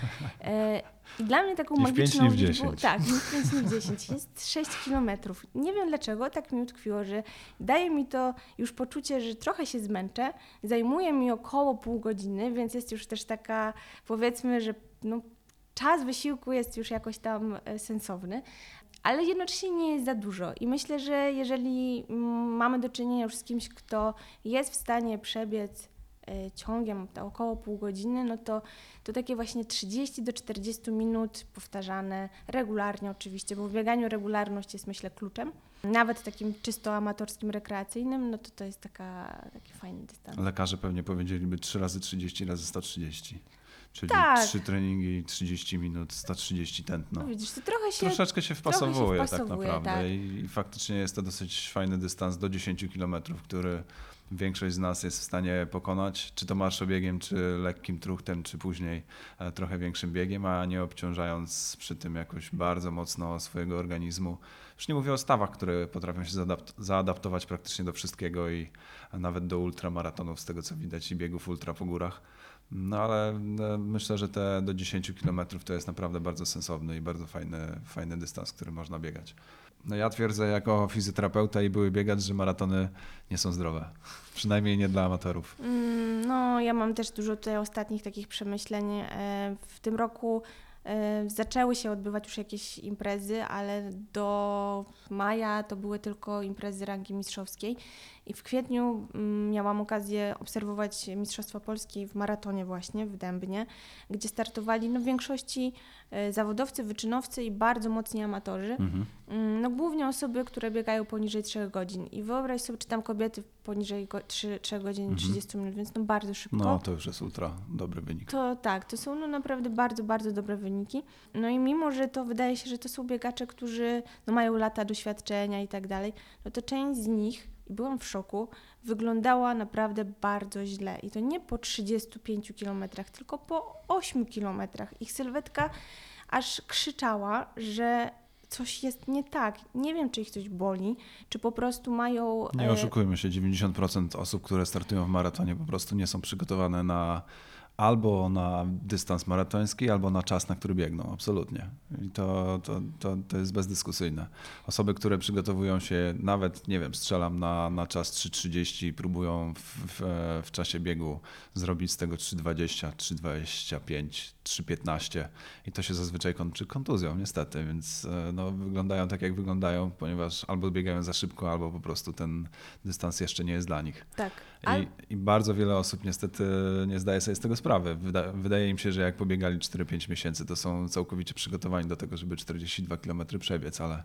Speaker 2: E, I dla mnie taką
Speaker 1: Nie
Speaker 2: magiczną
Speaker 1: nie w
Speaker 2: liczbą,
Speaker 1: 10.
Speaker 2: tak, nie w 5, nie w 10, jest 6 kilometrów. Nie wiem dlaczego, tak mi utkwiło, że daje mi to już poczucie, że trochę się zmęczę, zajmuje mi około pół godziny, więc jest już też taka, powiedzmy, że no, czas wysiłku jest już jakoś tam e, sensowny, ale jednocześnie nie jest za dużo. I myślę, że jeżeli mm, mamy do czynienia już z kimś, kto jest w stanie przebiec e, ciągiem około pół godziny, no to, to takie właśnie 30 do 40 minut powtarzane regularnie oczywiście, bo w bieganiu regularność jest myślę kluczem. Nawet takim czysto amatorskim, rekreacyjnym, no to to jest taka, taki fajny dystans.
Speaker 1: Lekarze pewnie powiedzieliby 3 razy 30 razy 130. Czyli
Speaker 2: Tak.
Speaker 1: 3 treningi, 30 minut, 130 tętno.
Speaker 2: No widzisz, to trochę się
Speaker 1: Troszeczkę się
Speaker 2: trochę się
Speaker 1: wpasowuje, tak
Speaker 2: wpasowuje,
Speaker 1: naprawdę.
Speaker 2: tak.
Speaker 1: I, I faktycznie jest to dosyć fajny dystans do 10 km, który większość z nas jest w stanie pokonać, czy to marszobiegiem, czy lekkim truchtem, czy później e, trochę większym biegiem, a nie obciążając przy tym jakoś bardzo mocno swojego organizmu. Już nie mówię o stawach, które potrafią się zaadapt- zaadaptować praktycznie do wszystkiego i nawet do ultramaratonów, z tego co widać, i biegów ultra po górach. No ale e, myślę, że te do 10 km to jest naprawdę bardzo sensowny i bardzo fajny, fajny dystans, który można biegać. No ja twierdzę jako fizjoterapeuta i były biegacz, że maratony nie są zdrowe. Przynajmniej nie dla amatorów.
Speaker 2: Mm, No, ja mam też dużo tutaj ostatnich takich przemyśleń. E, W tym roku zaczęły się odbywać już jakieś imprezy, ale do maja to były tylko imprezy rangi mistrzowskiej. I w kwietniu mm, miałam okazję obserwować Mistrzostwa Polski w maratonie właśnie w Dębnie, gdzie startowali no, w większości e, zawodowcy, wyczynowcy i bardzo mocni amatorzy.
Speaker 1: Mhm.
Speaker 2: Mm, No głównie osoby, które biegają poniżej 3 godzin. I wyobraź sobie, czy tam kobiety poniżej go, 3, 3 godzin
Speaker 1: Mhm.
Speaker 2: 30 minut, więc no bardzo szybko.
Speaker 1: No to już jest ultra dobry wynik.
Speaker 2: To tak, to są no naprawdę bardzo, bardzo dobre wyniki. No i mimo, że to wydaje się, że to są biegacze, którzy no mają lata doświadczenia i tak dalej, no to część z nich, i byłam w szoku, wyglądała naprawdę bardzo źle. I to nie po 35 kilometrach, tylko po 8 kilometrach. Ich sylwetka aż krzyczała, że coś jest nie tak. Nie wiem, czy ich coś boli, czy po prostu mają...
Speaker 1: Nie
Speaker 2: e,
Speaker 1: oszukujmy się, 90% osób, które startują w maratonie po prostu nie są przygotowane na albo na dystans maratoński, albo na czas, na który biegną, absolutnie. I to, to, to, to jest bezdyskusyjne. Osoby, które przygotowują się, nawet, nie wiem, strzelam na, na czas 3.30 i próbują w, w, w czasie biegu zrobić z tego 3.20, 3.25, 3.15 i to się zazwyczaj kończy kontuzją, niestety, więc e, no, wyglądają tak, jak wyglądają, ponieważ albo biegają za szybko, albo po prostu ten dystans jeszcze nie jest dla nich.
Speaker 2: Tak. Al-
Speaker 1: I, I bardzo wiele osób niestety nie zdaje sobie z tego sprawy. Wyda, wydaje im się, że jak pobiegali 4-5 miesięcy, to są całkowicie przygotowani do tego, żeby 42 km przebiec, ale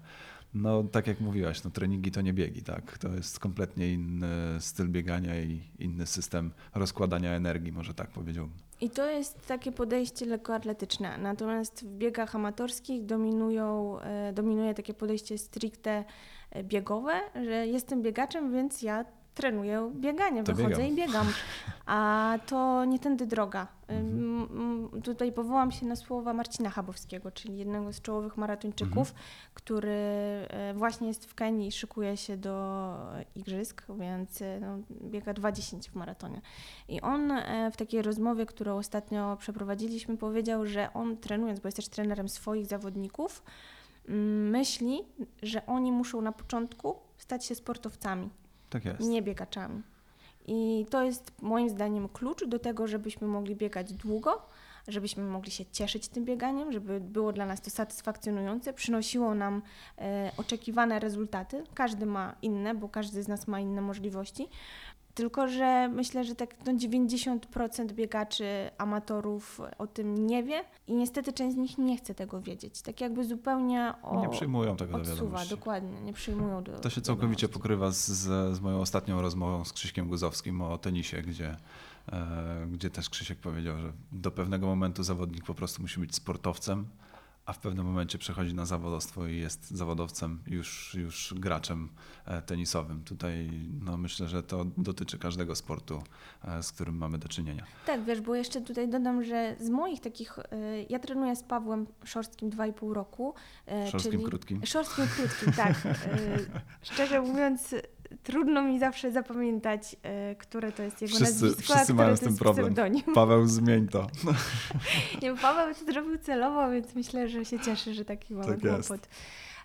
Speaker 1: no tak jak mówiłaś, no treningi to nie biegi, tak? To jest kompletnie inny styl biegania i inny system rozkładania energii, może tak powiedziałbym.
Speaker 2: I to jest takie podejście lekkoatletyczne. Natomiast w biegach amatorskich dominują, e, dominuje takie podejście stricte e, biegowe, że jestem biegaczem, więc ja trenuję bieganie,
Speaker 1: To
Speaker 2: wychodzę
Speaker 1: biegam.
Speaker 2: i biegam. A to nie tędy droga.
Speaker 1: Mhm.
Speaker 2: Tutaj powołam się na słowa Marcina Chabowskiego, czyli jednego z czołowych maratończyków,
Speaker 1: Mhm.
Speaker 2: który e, właśnie jest w Kenii i szykuje się do igrzysk, więc e, no, biega 2.10 w maratonie. I on e, w takiej rozmowie, którą ostatnio przeprowadziliśmy, powiedział, że on trenując, bo jest też trenerem swoich zawodników, mm, myśli, że oni muszą na początku stać się sportowcami,
Speaker 1: Tak jest.
Speaker 2: nie biegaczami. I to jest moim zdaniem klucz do tego, żebyśmy mogli biegać długo, żebyśmy mogli się cieszyć tym bieganiem, żeby było dla nas to satysfakcjonujące, przynosiło nam e, oczekiwane rezultaty. Każdy ma inne, bo każdy z nas ma inne możliwości. Tylko, że myślę, że tak no 90% biegaczy, amatorów o tym nie wie i niestety część z nich nie chce tego wiedzieć. Tak jakby zupełnie o,
Speaker 1: Nie przyjmują tego do
Speaker 2: odsuwa,
Speaker 1: wiadomości.
Speaker 2: dokładnie, nie przyjmują do
Speaker 1: To się całkowicie
Speaker 2: wiadomości.
Speaker 1: pokrywa z, z, z moją ostatnią rozmową z Krzyśkiem Guzowskim o tenisie, gdzie, e, gdzie też Krzysiek powiedział, że do pewnego momentu zawodnik po prostu musi być sportowcem, a w pewnym momencie przechodzi na zawodowstwo i jest zawodowcem, już, już graczem e, tenisowym. Tutaj no, myślę, że to dotyczy każdego sportu, e, z którym mamy do czynienia.
Speaker 2: Tak, wiesz, bo jeszcze tutaj dodam, że z moich takich, y, ja trenuję z Pawłem Szorstkim 2,5 roku.
Speaker 1: Szorstkim,
Speaker 2: czyli,
Speaker 1: krótkim.
Speaker 2: Szorstkim krótkim, tak. Szczerze mówiąc, trudno mi zawsze zapamiętać, y, które to jest jego
Speaker 1: Wszyscy-
Speaker 2: nazwisko,
Speaker 1: wszyscy
Speaker 2: a
Speaker 1: mają z tym
Speaker 2: jest
Speaker 1: problem.
Speaker 2: pseudonim.
Speaker 1: Paweł, zmień to.
Speaker 2: Nie, Paweł to zrobił celowo, więc myślę, że się cieszy, że taki mały
Speaker 1: Tak jest.
Speaker 2: kłopot.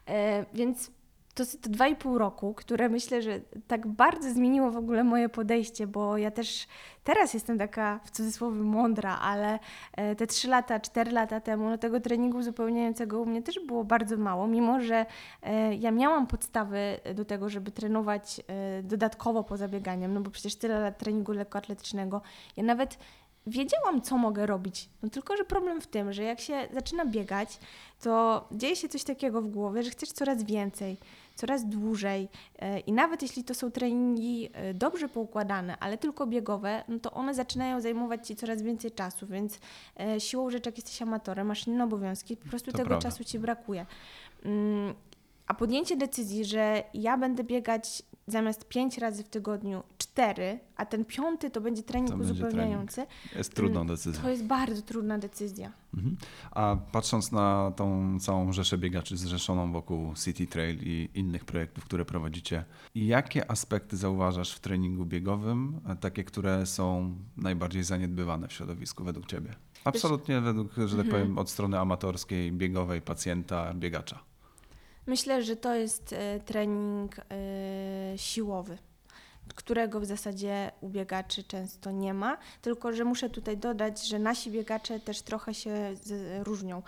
Speaker 2: E, więc to jest te dwa i pół roku, które myślę, że tak bardzo zmieniło w ogóle moje podejście, bo ja też teraz jestem taka w cudzysłowie mądra, ale e, te trzy lata, cztery lata temu, no tego treningu uzupełniającego u mnie też było bardzo mało, mimo że e, ja miałam podstawy do tego, żeby trenować e, dodatkowo poza bieganiem, no bo przecież tyle lat treningu lekkoatletycznego. Ja nawet wiedziałam, co mogę robić. No tylko, że problem w tym, że jak się zaczyna biegać, to dzieje się coś takiego w głowie, że chcesz coraz więcej, coraz dłużej. E, I nawet jeśli to są treningi e, dobrze poukładane, ale tylko biegowe, no to one zaczynają zajmować ci coraz więcej czasu, więc e, siłą rzeczy, jak jesteś amatorem, masz inne obowiązki, po prostu
Speaker 1: To
Speaker 2: tego
Speaker 1: prawda.
Speaker 2: czasu ci brakuje. A podjęcie decyzji, że ja będę biegać zamiast pięć razy w tygodniu cztery, a ten piąty to będzie trening
Speaker 1: To
Speaker 2: uzupełniający,
Speaker 1: Jest trudną decyzją.
Speaker 2: to jest bardzo trudna decyzja.
Speaker 1: Mhm. A patrząc na tą całą rzeszę biegaczy zrzeszoną wokół City Trail i innych projektów, które prowadzicie, jakie aspekty zauważasz w treningu biegowym, takie, które są najbardziej zaniedbywane w środowisku według Ciebie? Absolutnie według, że tak
Speaker 2: Mhm.
Speaker 1: powiem, od strony amatorskiej, biegowej, pacjenta, biegacza.
Speaker 2: Myślę, że to jest e, trening e, siłowy, którego w zasadzie u biegaczy często nie ma, tylko że muszę tutaj dodać, że nasi biegacze też trochę się różnią.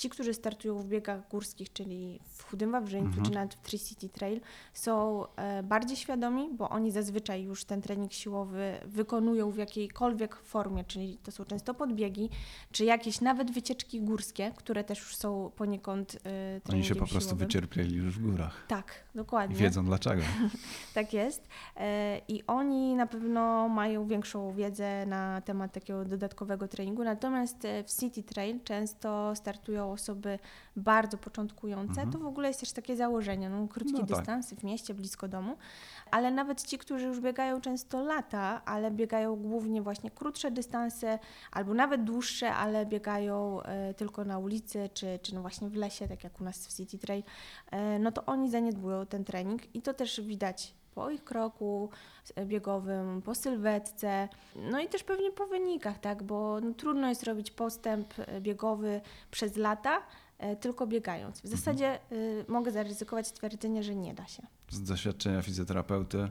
Speaker 2: Ci, którzy startują w biegach górskich, czyli w Chudym Wawrzyńcu,
Speaker 1: Mhm.
Speaker 2: czy nawet w Tri City Trail, są e, bardziej świadomi, bo oni zazwyczaj już ten trening siłowy wykonują w jakiejkolwiek formie, czyli to są często podbiegi, czy jakieś nawet wycieczki górskie, które też już są poniekąd e, treningiem
Speaker 1: Oni się po prostu
Speaker 2: siłowym.
Speaker 1: wycierpieli już w górach
Speaker 2: Tak,
Speaker 1: i
Speaker 2: dokładnie.
Speaker 1: wiedzą dlaczego.
Speaker 2: Tak jest. E, I oni na pewno mają większą wiedzę na temat takiego dodatkowego treningu. Natomiast w City Trail często startują osoby bardzo początkujące.
Speaker 1: Mhm.
Speaker 2: To w ogóle jest też takie założenie. No, krótki
Speaker 1: No tak.
Speaker 2: dystans w mieście, blisko domu. Ale nawet ci, którzy już biegają często lata, ale biegają głównie właśnie krótsze dystanse, albo nawet dłuższe, ale biegają e, tylko na ulicy, czy, czy no właśnie w lesie, tak jak u nas w City Trail, e, no to oni zaniedbują ten trening i to też widać po ich kroku e, biegowym, po sylwetce, no i też pewnie po wynikach, tak, bo no, trudno jest robić postęp e, biegowy przez lata, e, tylko biegając. W zasadzie y, mogę zaryzykować stwierdzenie, że nie da się.
Speaker 1: Z doświadczenia fizjoterapeuty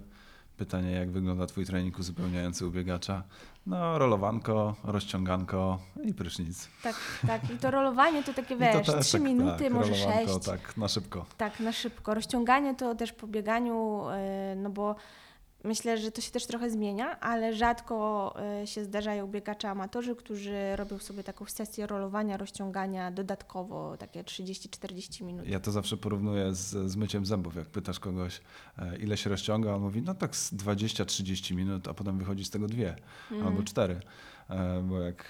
Speaker 1: pytanie, jak wygląda Twój trening uzupełniający u biegacza? No, rolowanko, rozciąganko i prysznic.
Speaker 2: Tak, tak. I to rolowanie to takie, wiesz,
Speaker 1: to też
Speaker 2: trzy
Speaker 1: tak,
Speaker 2: minuty,
Speaker 1: tak,
Speaker 2: może
Speaker 1: rolowanko,
Speaker 2: sześć.
Speaker 1: Tak, na szybko.
Speaker 2: Tak, na szybko. Rozciąganie to też po bieganiu, e, no bo myślę, że to się też trochę zmienia, ale rzadko e, się zdarzają biegacze amatorzy, którzy robią sobie taką sesję rolowania, rozciągania dodatkowo, takie 30-40 minut.
Speaker 1: Ja to zawsze porównuję z, z myciem zębów. Jak pytasz kogoś, e, ile się rozciąga, on mówi, no tak z 20-30 minut, a potem wychodzi z tego dwie
Speaker 2: Mm.
Speaker 1: albo cztery. E, Bo jak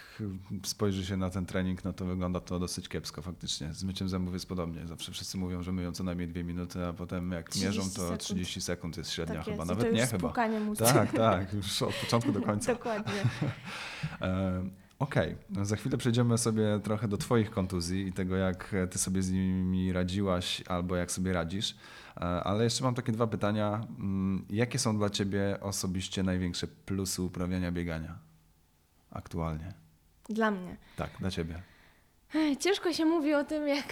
Speaker 1: spojrzy się na ten trening, no to wygląda to dosyć kiepsko faktycznie. Z myciem zębów jest podobnie. Zawsze wszyscy mówią, że myją co najmniej dwie minuty, a potem jak
Speaker 2: 30
Speaker 1: mierzą, to
Speaker 2: sekund.
Speaker 1: 30 sekund jest średnia
Speaker 2: tak
Speaker 1: chyba.
Speaker 2: jest.
Speaker 1: Nawet nie chyba. Tak, tak, już od początku do końca.
Speaker 2: Dokładnie.
Speaker 1: E, Okej, no za chwilę przejdziemy sobie trochę do Twoich kontuzji i tego, jak Ty sobie z nimi radziłaś albo jak sobie radzisz. E, Ale jeszcze mam takie dwa pytania. Mm, Jakie są dla Ciebie osobiście największe plusy uprawiania biegania aktualnie?
Speaker 2: Dla mnie.
Speaker 1: Tak, dla Ciebie.
Speaker 2: Ciężko się mówi o tym, jak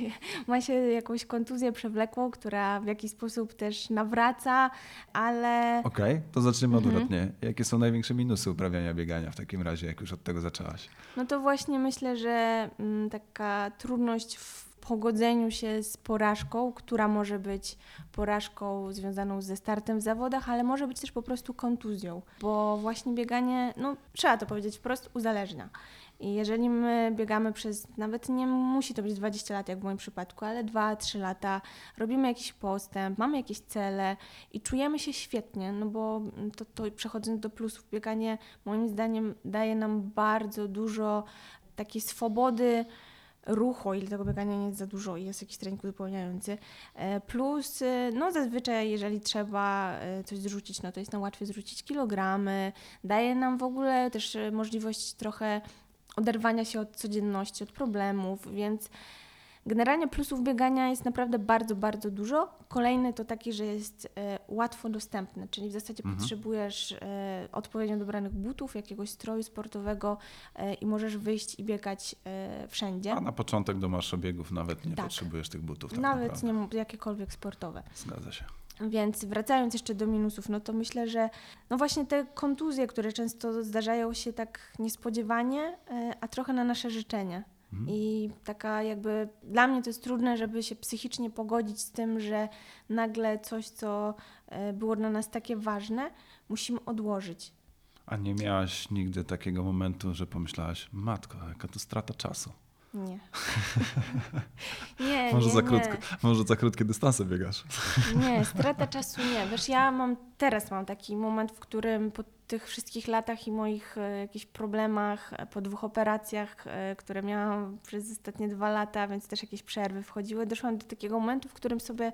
Speaker 2: ma się jakąś kontuzję przewlekłą, która w jakiś sposób też nawraca, ale
Speaker 1: Okej, to zaczniemy
Speaker 2: Mhm.
Speaker 1: odwrotnie. Jakie są największe minusy uprawiania biegania w takim razie, jak już od tego zaczęłaś?
Speaker 2: no to właśnie myślę, że mm, taka trudność w pogodzeniu się z porażką, która może być porażką związaną ze startem w zawodach, ale może być też po prostu kontuzją, bo właśnie bieganie, no trzeba to powiedzieć wprost, uzależnia. I jeżeli my biegamy przez, nawet nie musi to być 20 lat, jak w moim przypadku, ale 2-3 lata, robimy jakiś postęp, mamy jakieś cele i czujemy się świetnie, no bo to, to przechodząc do plusów, bieganie moim zdaniem daje nam bardzo dużo takiej swobody ruchu, ile tego biegania nie jest za dużo i jest jakiś trening uzupełniający. E, Plus, e, no zazwyczaj, jeżeli trzeba e, coś zrzucić, no to jest nam łatwiej zrzucić kilogramy. Daje nam w ogóle też możliwość trochę oderwania się od codzienności, od problemów, więc Generalnie plusów biegania jest naprawdę bardzo, bardzo dużo. Kolejny to taki, że jest e, łatwo dostępny, czyli w zasadzie
Speaker 1: Mhm.
Speaker 2: potrzebujesz e, odpowiednio dobranych butów, jakiegoś stroju sportowego e, i możesz wyjść i biegać e, wszędzie.
Speaker 1: A na początek do marszobiegów nawet nie
Speaker 2: Tak.
Speaker 1: potrzebujesz tych butów. Tak
Speaker 2: Nawet
Speaker 1: naprawdę.
Speaker 2: nie jakiekolwiek sportowe.
Speaker 1: Zgadza się.
Speaker 2: Więc wracając jeszcze do minusów, no to myślę, że no właśnie te kontuzje, które często zdarzają się tak niespodziewanie, e, a trochę na nasze życzenie.
Speaker 1: Mhm.
Speaker 2: I taka jakby dla mnie to jest trudne, żeby się psychicznie pogodzić z tym, że nagle coś, co e, było dla nas takie ważne, musimy odłożyć.
Speaker 1: A nie miałaś nigdy takiego momentu, że pomyślałaś, matko, jaka to strata czasu.
Speaker 2: Nie. nie,
Speaker 1: Może,
Speaker 2: nie,
Speaker 1: za
Speaker 2: nie.
Speaker 1: krótko, może za krótkie dystanse biegasz.
Speaker 2: Nie, strata czasu nie. Wiesz, ja mam teraz mam taki moment, w którym po tych wszystkich latach i moich e, jakichś problemach, e, po dwóch operacjach, e, które miałam przez ostatnie dwa lata, więc też jakieś przerwy wchodziły, doszłam do takiego momentu, w którym sobie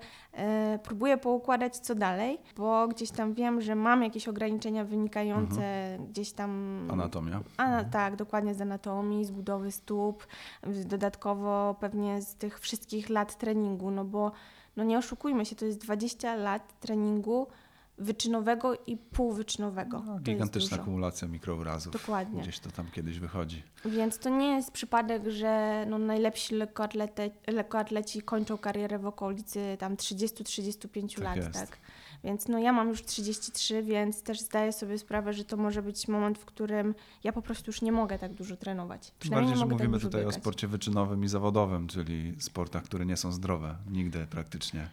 Speaker 2: próbuję poukładać co dalej, bo gdzieś tam wiem, że mam jakieś ograniczenia wynikające gdzieś tam
Speaker 1: Anatomia.
Speaker 2: a, tak, dokładnie z anatomii, z budowy stóp, dodatkowo pewnie z tych wszystkich lat treningu, no bo no nie oszukujmy się, to jest 20 lat treningu wyczynowego i półwyczynowego.
Speaker 1: No, gigantyczna akumulacja mikrourazów.
Speaker 2: Dokładnie.
Speaker 1: Gdzieś to tam kiedyś wychodzi.
Speaker 2: Więc to nie jest przypadek, że no najlepsi lekkoatlete, lekkoatleci kończą karierę w okolicy tam 30-35
Speaker 1: Tak
Speaker 2: lat,
Speaker 1: jest.
Speaker 2: tak? Więc no ja mam już 33, więc też zdaję sobie sprawę, że to może być moment, w którym ja po prostu już nie mogę tak dużo trenować.
Speaker 1: Tym bardziej, że
Speaker 2: mogę
Speaker 1: mówimy
Speaker 2: tak
Speaker 1: tutaj o
Speaker 2: biegać.
Speaker 1: sporcie wyczynowym i zawodowym, czyli sportach, które nie są zdrowe. Nigdy praktycznie.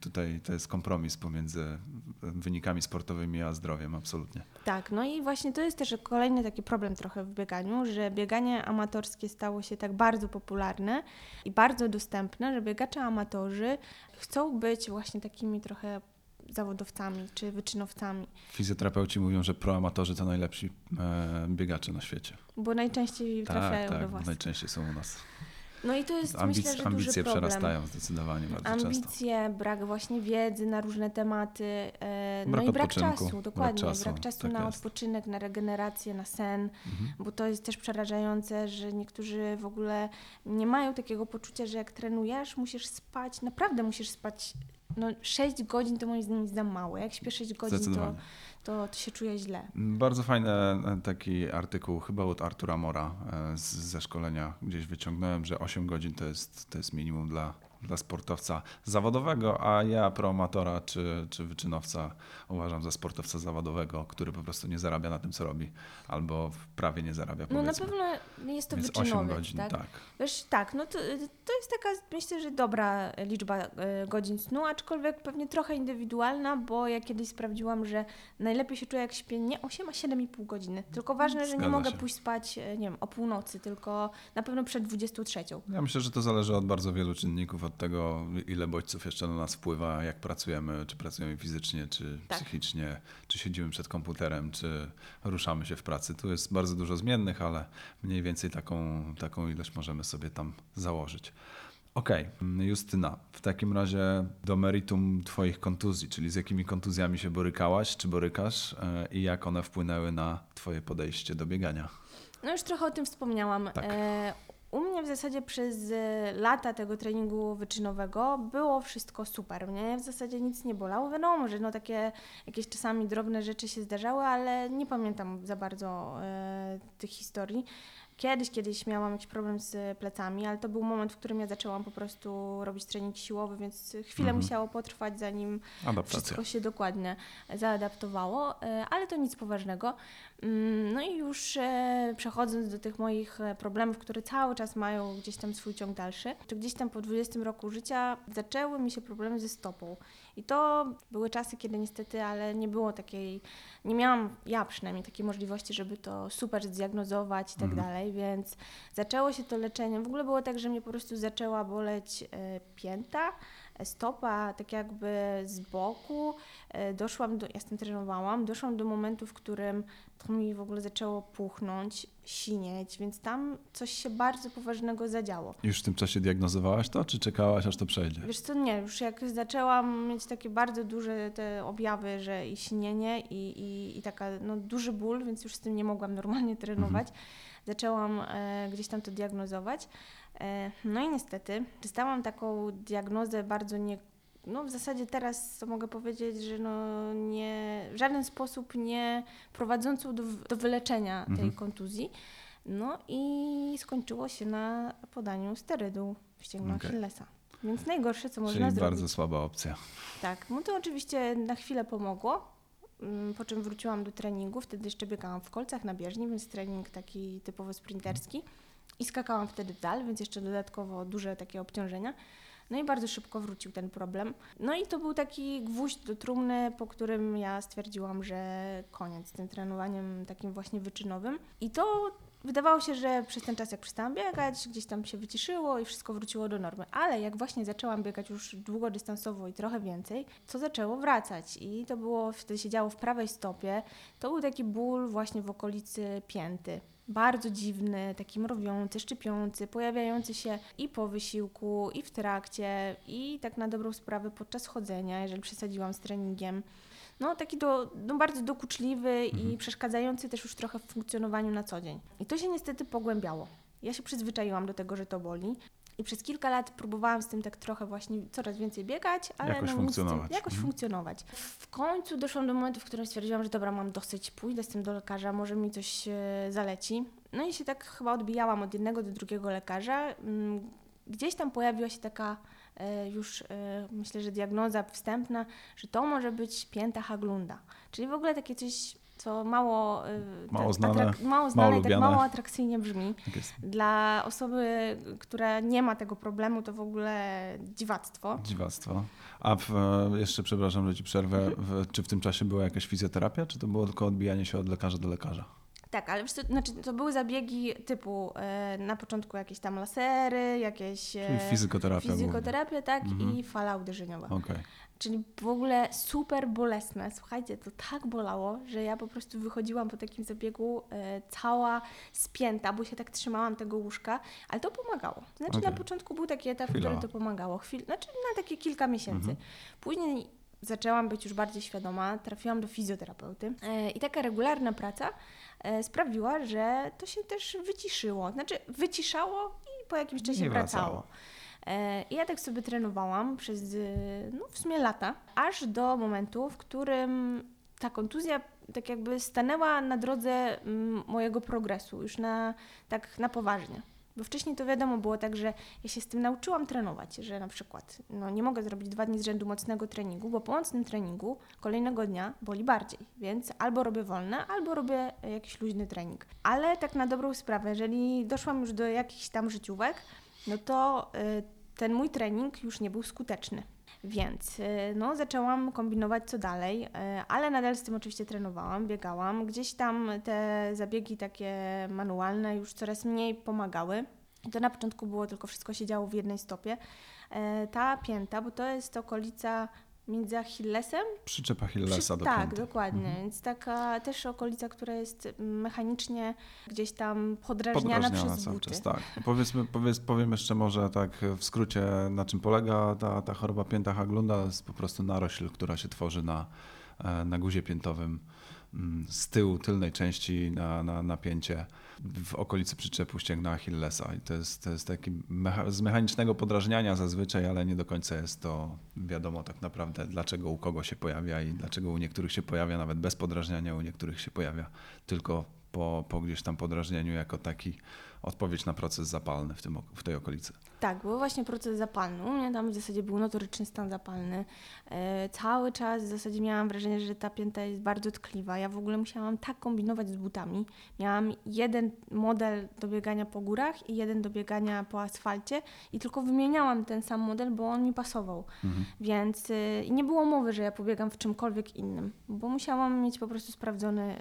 Speaker 1: Tutaj to jest kompromis pomiędzy wynikami sportowymi a zdrowiem, absolutnie.
Speaker 2: Tak, no i właśnie to jest też kolejny taki problem trochę w bieganiu, że bieganie amatorskie stało się tak bardzo popularne i bardzo dostępne, że biegacze amatorzy chcą być właśnie takimi trochę zawodowcami czy wyczynowcami,
Speaker 1: Fizjoterapeuci mówią, że proamatorzy to najlepsi e, biegacze na świecie.
Speaker 2: bo najczęściej trafiają
Speaker 1: tak,
Speaker 2: do
Speaker 1: tak,
Speaker 2: Was.
Speaker 1: najczęściej są u nas.
Speaker 2: No i to jest
Speaker 1: Ambic-
Speaker 2: myślę, że duży
Speaker 1: ambicje
Speaker 2: problem.
Speaker 1: przerastają zdecydowanie bardzo często.
Speaker 2: Ambicje, brak właśnie wiedzy na różne tematy, e, no
Speaker 1: Brak
Speaker 2: i brak czasu,
Speaker 1: brak
Speaker 2: dokładnie,
Speaker 1: czasu,
Speaker 2: brak czasu
Speaker 1: tak
Speaker 2: na
Speaker 1: jest.
Speaker 2: odpoczynek, na regenerację, na sen,
Speaker 1: Mhm.
Speaker 2: bo to jest też przerażające, że niektórzy w ogóle nie mają takiego poczucia, że jak trenujesz, musisz spać, naprawdę musisz spać, no 6 godzin to moim zdaniem jest za mało, jak śpię 6 godzin, to, to, to się czuję źle.
Speaker 1: Bardzo fajny e, taki artykuł, chyba od Artura Mora e, z, ze szkolenia gdzieś wyciągnąłem, że 8 godzin to jest, to jest minimum dla, dla sportowca zawodowego, a ja proamatora czy, czy wyczynowca uważam za sportowca zawodowego, który po prostu nie zarabia na tym, co robi, albo prawie nie zarabia,
Speaker 2: No na pewno jest to
Speaker 1: Więc 8
Speaker 2: wyczynowiec,
Speaker 1: godzin,
Speaker 2: tak?
Speaker 1: tak.
Speaker 2: Wiesz, tak, no to, to jest taka, myślę, że dobra liczba e, godzin snu, aczkolwiek pewnie trochę indywidualna, bo ja kiedyś sprawdziłam, że najlepiej się czuję, jak śpię nie 8, a 7,5 godziny. Tylko ważne, że nie
Speaker 1: Zgadza
Speaker 2: mogę
Speaker 1: się.
Speaker 2: pójść spać, e, nie wiem, o północy, tylko na pewno przed 23.
Speaker 1: Ja myślę, że to zależy od bardzo wielu czynników, od tego, ile bodźców jeszcze na nas wpływa, jak pracujemy, czy pracujemy fizycznie, czy
Speaker 2: Tak.
Speaker 1: psychicznie, czy siedzimy przed komputerem, czy ruszamy się w pracy. Tu jest bardzo dużo zmiennych, ale mniej więcej taką, taką ilość możemy sobie tam założyć. Okej, Justyna, w takim razie do meritum Twoich kontuzji, czyli z jakimi kontuzjami się borykałaś, czy borykasz e, i jak one wpłynęły na Twoje podejście do biegania?
Speaker 2: No już trochę o tym wspomniałam.
Speaker 1: Tak.
Speaker 2: E, u mnie w zasadzie przez e, lata tego treningu wyczynowego było wszystko super, mnie w zasadzie nic nie bolało. Wiadomo, że no takie jakieś czasami drobne rzeczy się zdarzały, ale nie pamiętam za bardzo e, tych historii. Kiedyś, kiedyś miałam jakiś problem z plecami, ale to był moment, w którym ja zaczęłam po prostu robić trening siłowy, więc chwilę
Speaker 1: Mhm.
Speaker 2: musiało potrwać, zanim
Speaker 1: Adaptacja.
Speaker 2: wszystko się dokładnie zaadaptowało, e, ale to nic poważnego. Mm, No i już e, przechodząc do tych moich e, problemów, które cały czas mają gdzieś tam swój ciąg dalszy, to gdzieś tam po 20 roku życia zaczęły mi się problemy ze stopą. I to były czasy, kiedy niestety, ale nie było takiej, nie miałam ja przynajmniej takiej możliwości, żeby to super zdiagnozować i tak
Speaker 1: Mhm.
Speaker 2: dalej, więc zaczęło się to leczenie. W ogóle było tak, że mnie po prostu zaczęła boleć e, pięta, stopa tak jakby z boku. E, Doszłam do, ja z tym trenowałam, doszłam do momentu, w którym to mi w ogóle zaczęło puchnąć, sinieć, więc tam coś się bardzo poważnego zadziało.
Speaker 1: Już w tym czasie diagnozowałaś to, czy czekałaś, aż to przejdzie?
Speaker 2: Wiesz co, nie, już jak zaczęłam mieć takie bardzo duże te objawy, że i sinienie i, i, i taka no, duży ból, więc już z tym nie mogłam normalnie trenować, zaczęłam e, gdzieś tam to diagnozować. E, no i niestety dostałam taką diagnozę bardzo nie no w zasadzie teraz to mogę powiedzieć, że no nie, w żaden sposób nie prowadzącą do, do wyleczenia tej
Speaker 1: Mhm.
Speaker 2: kontuzji. No i skończyło się na podaniu sterydu w ścięgno
Speaker 1: Okej.
Speaker 2: Achillesa. Więc najgorsze, co można
Speaker 1: Czyli
Speaker 2: zrobić.
Speaker 1: bardzo słaba opcja.
Speaker 2: Tak, no to oczywiście na chwilę pomogło, mm, po czym wróciłam do treningu. Wtedy jeszcze biegałam w kolcach na bieżni, więc trening taki typowo sprinterski. I skakałam wtedy w dal, więc jeszcze dodatkowo duże takie obciążenia. No i bardzo szybko wrócił ten problem. No i to był taki gwóźdź do trumny, po którym ja stwierdziłam, że koniec z tym trenowaniem takim właśnie wyczynowym. I to wydawało się, że przez ten czas jak przestałam biegać, gdzieś tam się wyciszyło i wszystko wróciło do normy. Ale jak właśnie zaczęłam biegać już długodystansowo i trochę więcej, to zaczęło wracać. I to było, wtedy się działo w prawej stopie. To był taki ból właśnie w okolicy pięty. Bardzo dziwny, taki mrowiący, szczypiący, pojawiający się i po wysiłku, i w trakcie, i tak na dobrą sprawę podczas chodzenia, jeżeli przesadziłam z treningiem. No, taki do, no, bardzo dokuczliwy i przeszkadzający też już trochę w funkcjonowaniu na co dzień. I to się niestety pogłębiało. Ja się przyzwyczaiłam do tego, że to boli. I przez kilka lat próbowałam z tym tak trochę właśnie coraz więcej biegać, ale
Speaker 1: Jakoś
Speaker 2: no, z tym-
Speaker 1: funkcjonować.
Speaker 2: jakoś
Speaker 1: Mhm.
Speaker 2: funkcjonować. W końcu doszłam do momentu, w którym stwierdziłam, że dobra, mam dosyć, pójdę z tym do lekarza, może mi coś e, zaleci. No i się tak chyba odbijałam od jednego do drugiego lekarza. Mm, Gdzieś tam pojawiła się taka już, e, myślę, że diagnoza wstępna, że to może być pięta Haglunda. Czyli w ogóle takie coś, co mało, e,
Speaker 1: Mało
Speaker 2: tak
Speaker 1: znane,
Speaker 2: atrak- mało znane i tak mało atrakcyjnie brzmi.
Speaker 1: Tak.
Speaker 2: Dla osoby, która nie ma tego problemu, to w ogóle dziwactwo.
Speaker 1: Dziwactwo. A w, e, jeszcze, przepraszam, że ci przerwę, w, czy w tym czasie była jakaś fizjoterapia, czy to było tylko odbijanie się od lekarza do lekarza?
Speaker 2: Tak, ale wiesz co, znaczy, to były zabiegi typu e, na początku jakieś tam lasery, jakieś e,
Speaker 1: Czyli fizykoterapia
Speaker 2: fizykoterapia, tak,
Speaker 1: Mhm.
Speaker 2: i fala uderzeniowa.
Speaker 1: Okej.
Speaker 2: Czyli w ogóle super bolesne. Słuchajcie, to tak bolało, że ja po prostu wychodziłam po takim zabiegu e, cała spięta, bo się tak trzymałam tego łóżka, ale to pomagało. Znaczy
Speaker 1: Okej.
Speaker 2: na początku był taki etap, w
Speaker 1: Chwila.
Speaker 2: którym to pomagało. Chwil, znaczy na takie kilka miesięcy.
Speaker 1: Mhm.
Speaker 2: Później zaczęłam być już bardziej świadoma, trafiłam do fizjoterapeuty e, i taka regularna praca sprawiła, że to się też wyciszyło. Znaczy wyciszało i po jakimś czasie
Speaker 1: I wracało.
Speaker 2: wracało. E, I ja tak sobie trenowałam przez e, no, w sumie lata, aż do momentu, w którym ta kontuzja tak jakby stanęła na drodze mm, mojego progresu, już na, tak na poważnie. Bo wcześniej to wiadomo było tak, że ja się z tym nauczyłam trenować, że na przykład no, nie mogę zrobić dwa dni z rzędu mocnego treningu, bo po mocnym treningu kolejnego dnia boli bardziej, więc albo robię wolne, albo robię jakiś luźny trening. Ale tak na dobrą sprawę, jeżeli doszłam już do jakichś tam życiówek, no to y, ten mój trening już nie był skuteczny. Więc y, no, zaczęłam kombinować co dalej, y, ale nadal z tym oczywiście trenowałam, biegałam. Gdzieś tam te zabiegi takie manualne już coraz mniej pomagały. To na początku było tylko wszystko się działo w jednej stopie. E, Ta pięta, bo to jest okolica między Achillesem
Speaker 1: Przyczepa Hillesa do
Speaker 2: tak,
Speaker 1: pięty.
Speaker 2: dokładnie.
Speaker 1: Mhm.
Speaker 2: Więc taka też okolica, która jest mechanicznie gdzieś tam podrażniana,
Speaker 1: Podrażniana
Speaker 2: przez
Speaker 1: cały czas, tak. Powiedzmy, powiedz, powiem jeszcze może tak w skrócie, na czym polega ta, ta choroba pięta Haglunda. To jest po prostu narośl, która się tworzy na, e, na guzie piętowym z tyłu, tylnej części na, na, na pięcie w okolicy przyczepu ścięgna Achillesa. I to jest, to jest taki mecha, z mechanicznego podrażniania zazwyczaj, ale nie do końca jest to wiadomo tak naprawdę, dlaczego u kogo się pojawia i dlaczego u niektórych się pojawia nawet bez podrażniania, u niektórych się pojawia tylko po, po gdzieś tam podrażnieniu jako taki odpowiedź na proces zapalny w, tym, w tej okolicy.
Speaker 2: Tak, był właśnie proces zapalny. U mnie tam w zasadzie był notoryczny stan zapalny. E, cały czas w zasadzie miałam wrażenie, że ta pięta jest bardzo tkliwa. Ja w ogóle musiałam tak kombinować z butami. Miałam jeden model do biegania po górach i jeden do biegania po asfalcie i tylko wymieniałam ten sam model, bo on mi pasował.
Speaker 1: Mhm.
Speaker 2: Więc y, nie było mowy, że ja pobiegam w czymkolwiek innym, bo musiałam mieć po prostu sprawdzony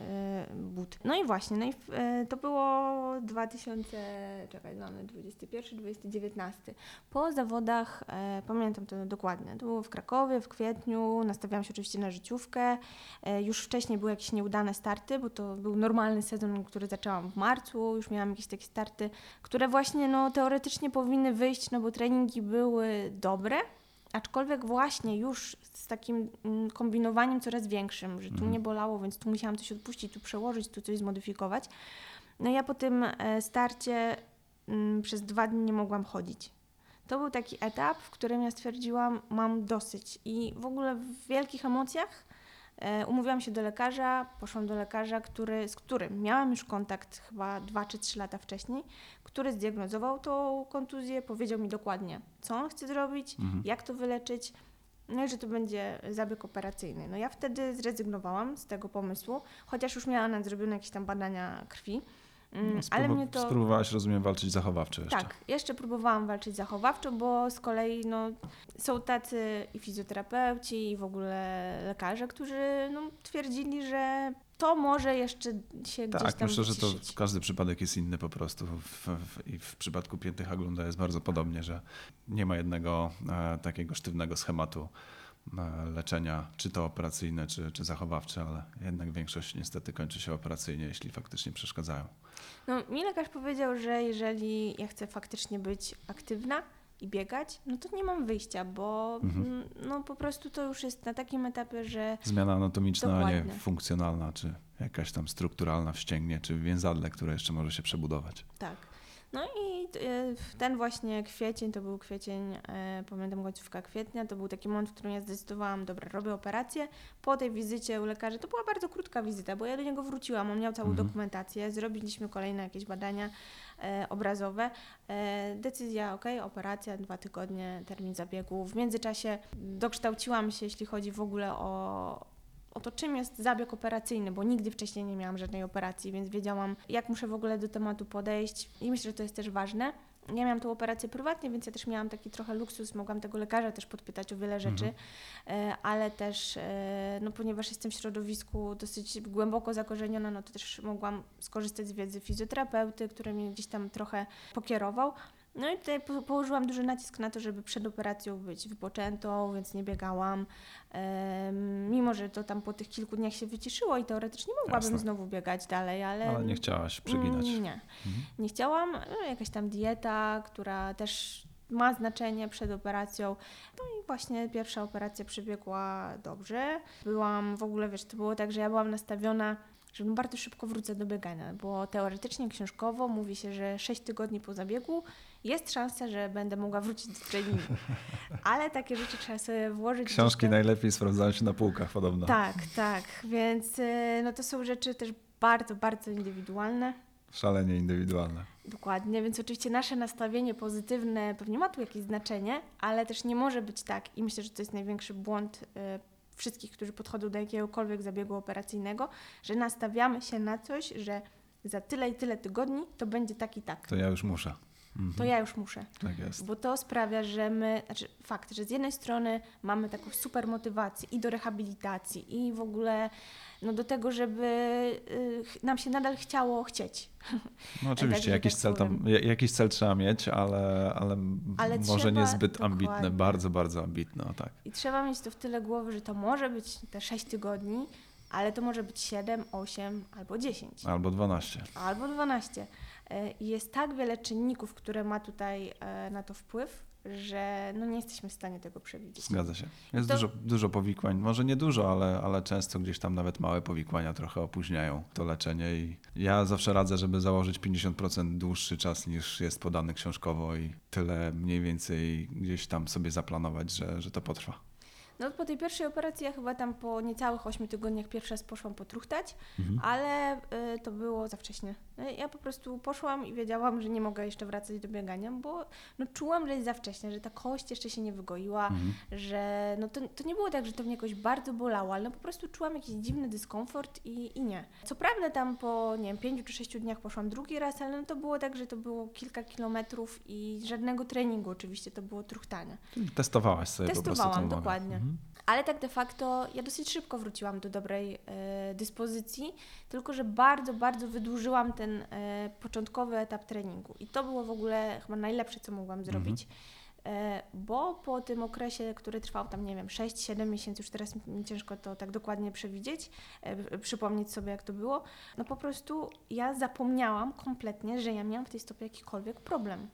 Speaker 2: y, but. No i właśnie. no i e, to było 2000, czekaj, mamy 21, 2019. Po zawodach, e, pamiętam to dokładnie, to było w Krakowie w kwietniu, nastawiałam się oczywiście na życiówkę. E, już wcześniej były jakieś nieudane starty, bo to był normalny sezon, który zaczęłam w marcu, już miałam jakieś takie starty, które właśnie no, teoretycznie powinny wyjść, no bo treningi były dobre, Aczkolwiek właśnie już z takim mm, kombinowaniem coraz większym, że tu
Speaker 1: Mhm.
Speaker 2: mnie bolało, więc tu musiałam coś odpuścić, tu przełożyć, tu coś zmodyfikować. No ja po tym e, starcie mm, przez dwa dni nie mogłam chodzić. To był taki etap, w którym ja stwierdziłam, mam dosyć. I w ogóle w wielkich emocjach e, umówiłam się do lekarza, poszłam do lekarza, który, z którym miałam już kontakt chyba dwa czy trzy lata wcześniej, który zdiagnozował tą kontuzję, powiedział mi dokładnie, co on chce zrobić,
Speaker 1: Mhm.
Speaker 2: jak to wyleczyć, no i że to będzie zabieg operacyjny. No ja wtedy zrezygnowałam z tego pomysłu, chociaż już miałam nadrobione jakieś tam badania krwi,
Speaker 1: No,
Speaker 2: ale mnie to...
Speaker 1: Spróbowałaś, rozumiem, walczyć zachowawczo jeszcze.
Speaker 2: Tak, jeszcze próbowałam walczyć zachowawczo, bo z kolei no, są tacy i fizjoterapeuci, i w ogóle lekarze, którzy no, twierdzili, że to może jeszcze się gdzieś
Speaker 1: Tak,
Speaker 2: tam
Speaker 1: myślę, że to
Speaker 2: wyciszyć.
Speaker 1: każdy przypadek jest inny po prostu. W, w, I w przypadku pięty Haglunda jest bardzo podobnie, że nie ma jednego e, takiego sztywnego schematu leczenia, czy to operacyjne, czy, czy zachowawcze, ale jednak większość niestety kończy się operacyjnie, jeśli faktycznie przeszkadzają.
Speaker 2: No, mi lekarz powiedział, że jeżeli ja chcę faktycznie być aktywna i biegać, no to nie mam wyjścia, bo
Speaker 1: Mhm.
Speaker 2: mm, no, po prostu to już jest na takim etapie, że
Speaker 1: Zmiana anatomiczna, a nie funkcjonalna, czy jakaś tam strukturalna w ścięgnie, czy w więzadle, które jeszcze może się przebudować.
Speaker 2: tak. No i y, ten właśnie kwiecień, to był kwiecień, e, pamiętam końcówka kwietnia, to był taki moment, w którym ja zdecydowałam, dobra, robię operację. Po tej wizycie u lekarza, to była bardzo krótka wizyta, bo ja do niego wróciłam, on miał całą
Speaker 1: Mhm.
Speaker 2: dokumentację, zrobiliśmy kolejne jakieś badania e, obrazowe. E, decyzja, ok, operacja, dwa tygodnie, termin zabiegu. W międzyczasie dokształciłam się, jeśli chodzi w ogóle o, o to, czym jest zabieg operacyjny, bo nigdy wcześniej nie miałam żadnej operacji, więc wiedziałam, jak muszę w ogóle do tematu podejść i myślę, że to jest też ważne. Ja miałam tą operację prywatnie, więc ja też miałam taki trochę luksus, mogłam tego lekarza też podpytać o wiele rzeczy, e, ale też, e, no ponieważ jestem w środowisku dosyć głęboko zakorzeniona, no to też mogłam skorzystać z wiedzy fizjoterapeuty, który mnie gdzieś tam trochę pokierował. No i tutaj po- położyłam duży nacisk na to, żeby przed operacją być wypoczętą, więc nie biegałam. Mimo, że to tam po tych kilku dniach się wyciszyło i teoretycznie mogłabym
Speaker 1: Jasne.
Speaker 2: znowu biegać dalej, ale...
Speaker 1: Ale nie chciałaś przeginać.
Speaker 2: Mm, Nie,
Speaker 1: Mhm.
Speaker 2: nie chciałam. No, jakaś tam dieta, która też ma znaczenie przed operacją. No i właśnie pierwsza operacja przebiegła dobrze. Byłam w ogóle, wiesz, to było tak, że ja byłam nastawiona, że bardzo szybko wrócę do biegania, bo teoretycznie, książkowo mówi się, że 6 tygodni po zabiegu jest szansa, że będę mogła wrócić do treningu. Ale takie rzeczy trzeba sobie włożyć.
Speaker 1: Książki
Speaker 2: tam-
Speaker 1: najlepiej sprawdzają się na półkach podobno.
Speaker 2: Tak, tak. Więc y, no to są rzeczy też bardzo, bardzo indywidualne.
Speaker 1: Szalenie indywidualne.
Speaker 2: Dokładnie, więc oczywiście nasze nastawienie pozytywne pewnie ma tu jakieś znaczenie, ale też nie może być tak i myślę, że to jest największy błąd y, wszystkich, którzy podchodzą do jakiegokolwiek zabiegu operacyjnego, że nastawiamy się na coś, że za tyle i tyle tygodni to będzie tak i tak.
Speaker 1: To ja już muszę. Mhm.
Speaker 2: To ja już muszę.
Speaker 1: Tak jest.
Speaker 2: Bo to sprawia, że my, znaczy fakt, że z jednej strony mamy taką super motywację i do rehabilitacji, i w ogóle no, do tego, żeby y, nam się nadal chciało chcieć.
Speaker 1: No oczywiście,
Speaker 2: Także
Speaker 1: jakiś
Speaker 2: tak
Speaker 1: cel tam, ja- jakiś cel trzeba mieć, ale, ale,
Speaker 2: Ale
Speaker 1: może niezbyt ambitny, bardzo, bardzo ambitny, o tak.
Speaker 2: I trzeba mieć to w tyle głowy, że to może być te 6 tygodni, ale to może być 7, 8 albo 10,
Speaker 1: Albo 12.
Speaker 2: albo 12. I jest tak wiele czynników, które ma tutaj e, na to wpływ, że no nie jesteśmy w stanie tego przewidzieć.
Speaker 1: Zgadza się. Jest
Speaker 2: To-
Speaker 1: dużo, dużo powikłań, może nie dużo, ale, ale często gdzieś tam nawet małe powikłania trochę opóźniają to leczenie i ja zawsze radzę, żeby założyć 50% dłuższy czas niż jest podany książkowo i tyle mniej więcej gdzieś tam sobie zaplanować, że, że to potrwa.
Speaker 2: No po tej pierwszej operacji ja chyba tam po niecałych 8 tygodniach pierwszy raz poszłam potruchtać,
Speaker 1: Mhm.
Speaker 2: ale y, to było za wcześnie. No, ja po prostu poszłam i wiedziałam, że nie mogę jeszcze wracać do biegania, bo no, czułam, że jest za wcześnie, że ta kość jeszcze się nie wygoiła,
Speaker 1: Mhm.
Speaker 2: że no, to, to nie było tak, że to mnie jakoś bardzo bolało, ale no, po prostu czułam jakiś dziwny dyskomfort i, i nie. Co prawda tam po, nie wiem, pięciu czy sześciu dniach poszłam drugi raz, ale no, to było tak, że to było kilka kilometrów i żadnego treningu oczywiście, to było truchtanie.
Speaker 1: Testowałaś sobie po prostu
Speaker 2: Testowałam,
Speaker 1: tą
Speaker 2: dokładnie.
Speaker 1: Mhm.
Speaker 2: Ale tak de facto ja dosyć szybko wróciłam do dobrej e, dyspozycji, tylko że bardzo, bardzo wydłużyłam ten e, początkowy etap treningu. I to było w ogóle chyba najlepsze, co mogłam zrobić. E, bo po tym okresie, który trwał tam, nie wiem, 6-7 miesięcy, już teraz mi ciężko to tak dokładnie przewidzieć, e, przypomnieć sobie, jak to było, no po prostu ja zapomniałam kompletnie, że ja miałam w tej stopie jakikolwiek problem.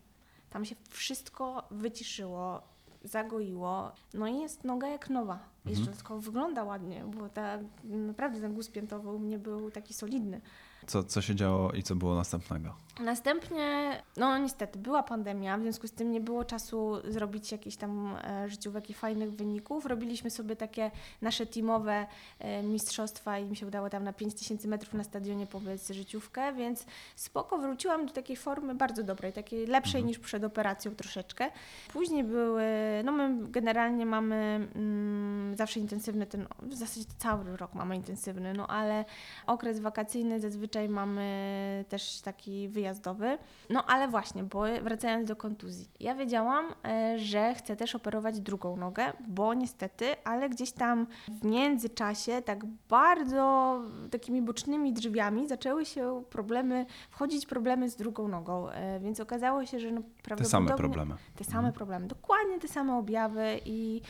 Speaker 2: Tam się wszystko wyciszyło, zagoiło, no i jest noga jak nowa. Jeszcze tylko wygląda ładnie, bo ta, naprawdę ten guz piętowy u mnie był taki solidny.
Speaker 1: Co, co się działo i co było następnego?
Speaker 2: Następnie, no niestety, była pandemia, w związku z tym nie było czasu zrobić jakichś tam e, życiówek i fajnych wyników. Robiliśmy sobie takie nasze teamowe e, mistrzostwa i mi się udało tam na 5000 metrów na stadionie powiedz życiówkę, więc spoko, wróciłam do takiej formy bardzo dobrej, takiej lepszej niż przed operacją troszeczkę. Później były, no my generalnie mamy mm, zawsze intensywny ten, w zasadzie cały rok mamy intensywny, no ale okres wakacyjny zazwyczaj mamy też taki wyjazdowy. No ale właśnie, bo wracając do kontuzji. Ja wiedziałam, e, że chcę też operować drugą nogę, bo niestety, ale gdzieś tam w międzyczasie tak bardzo takimi bocznymi drzwiami zaczęły się problemy, wchodzić problemy z drugą nogą, e, więc okazało się, że no
Speaker 1: Te
Speaker 2: prawdopodobnie...
Speaker 1: same problemy.
Speaker 2: Te same problemy, dokładnie te same objawy i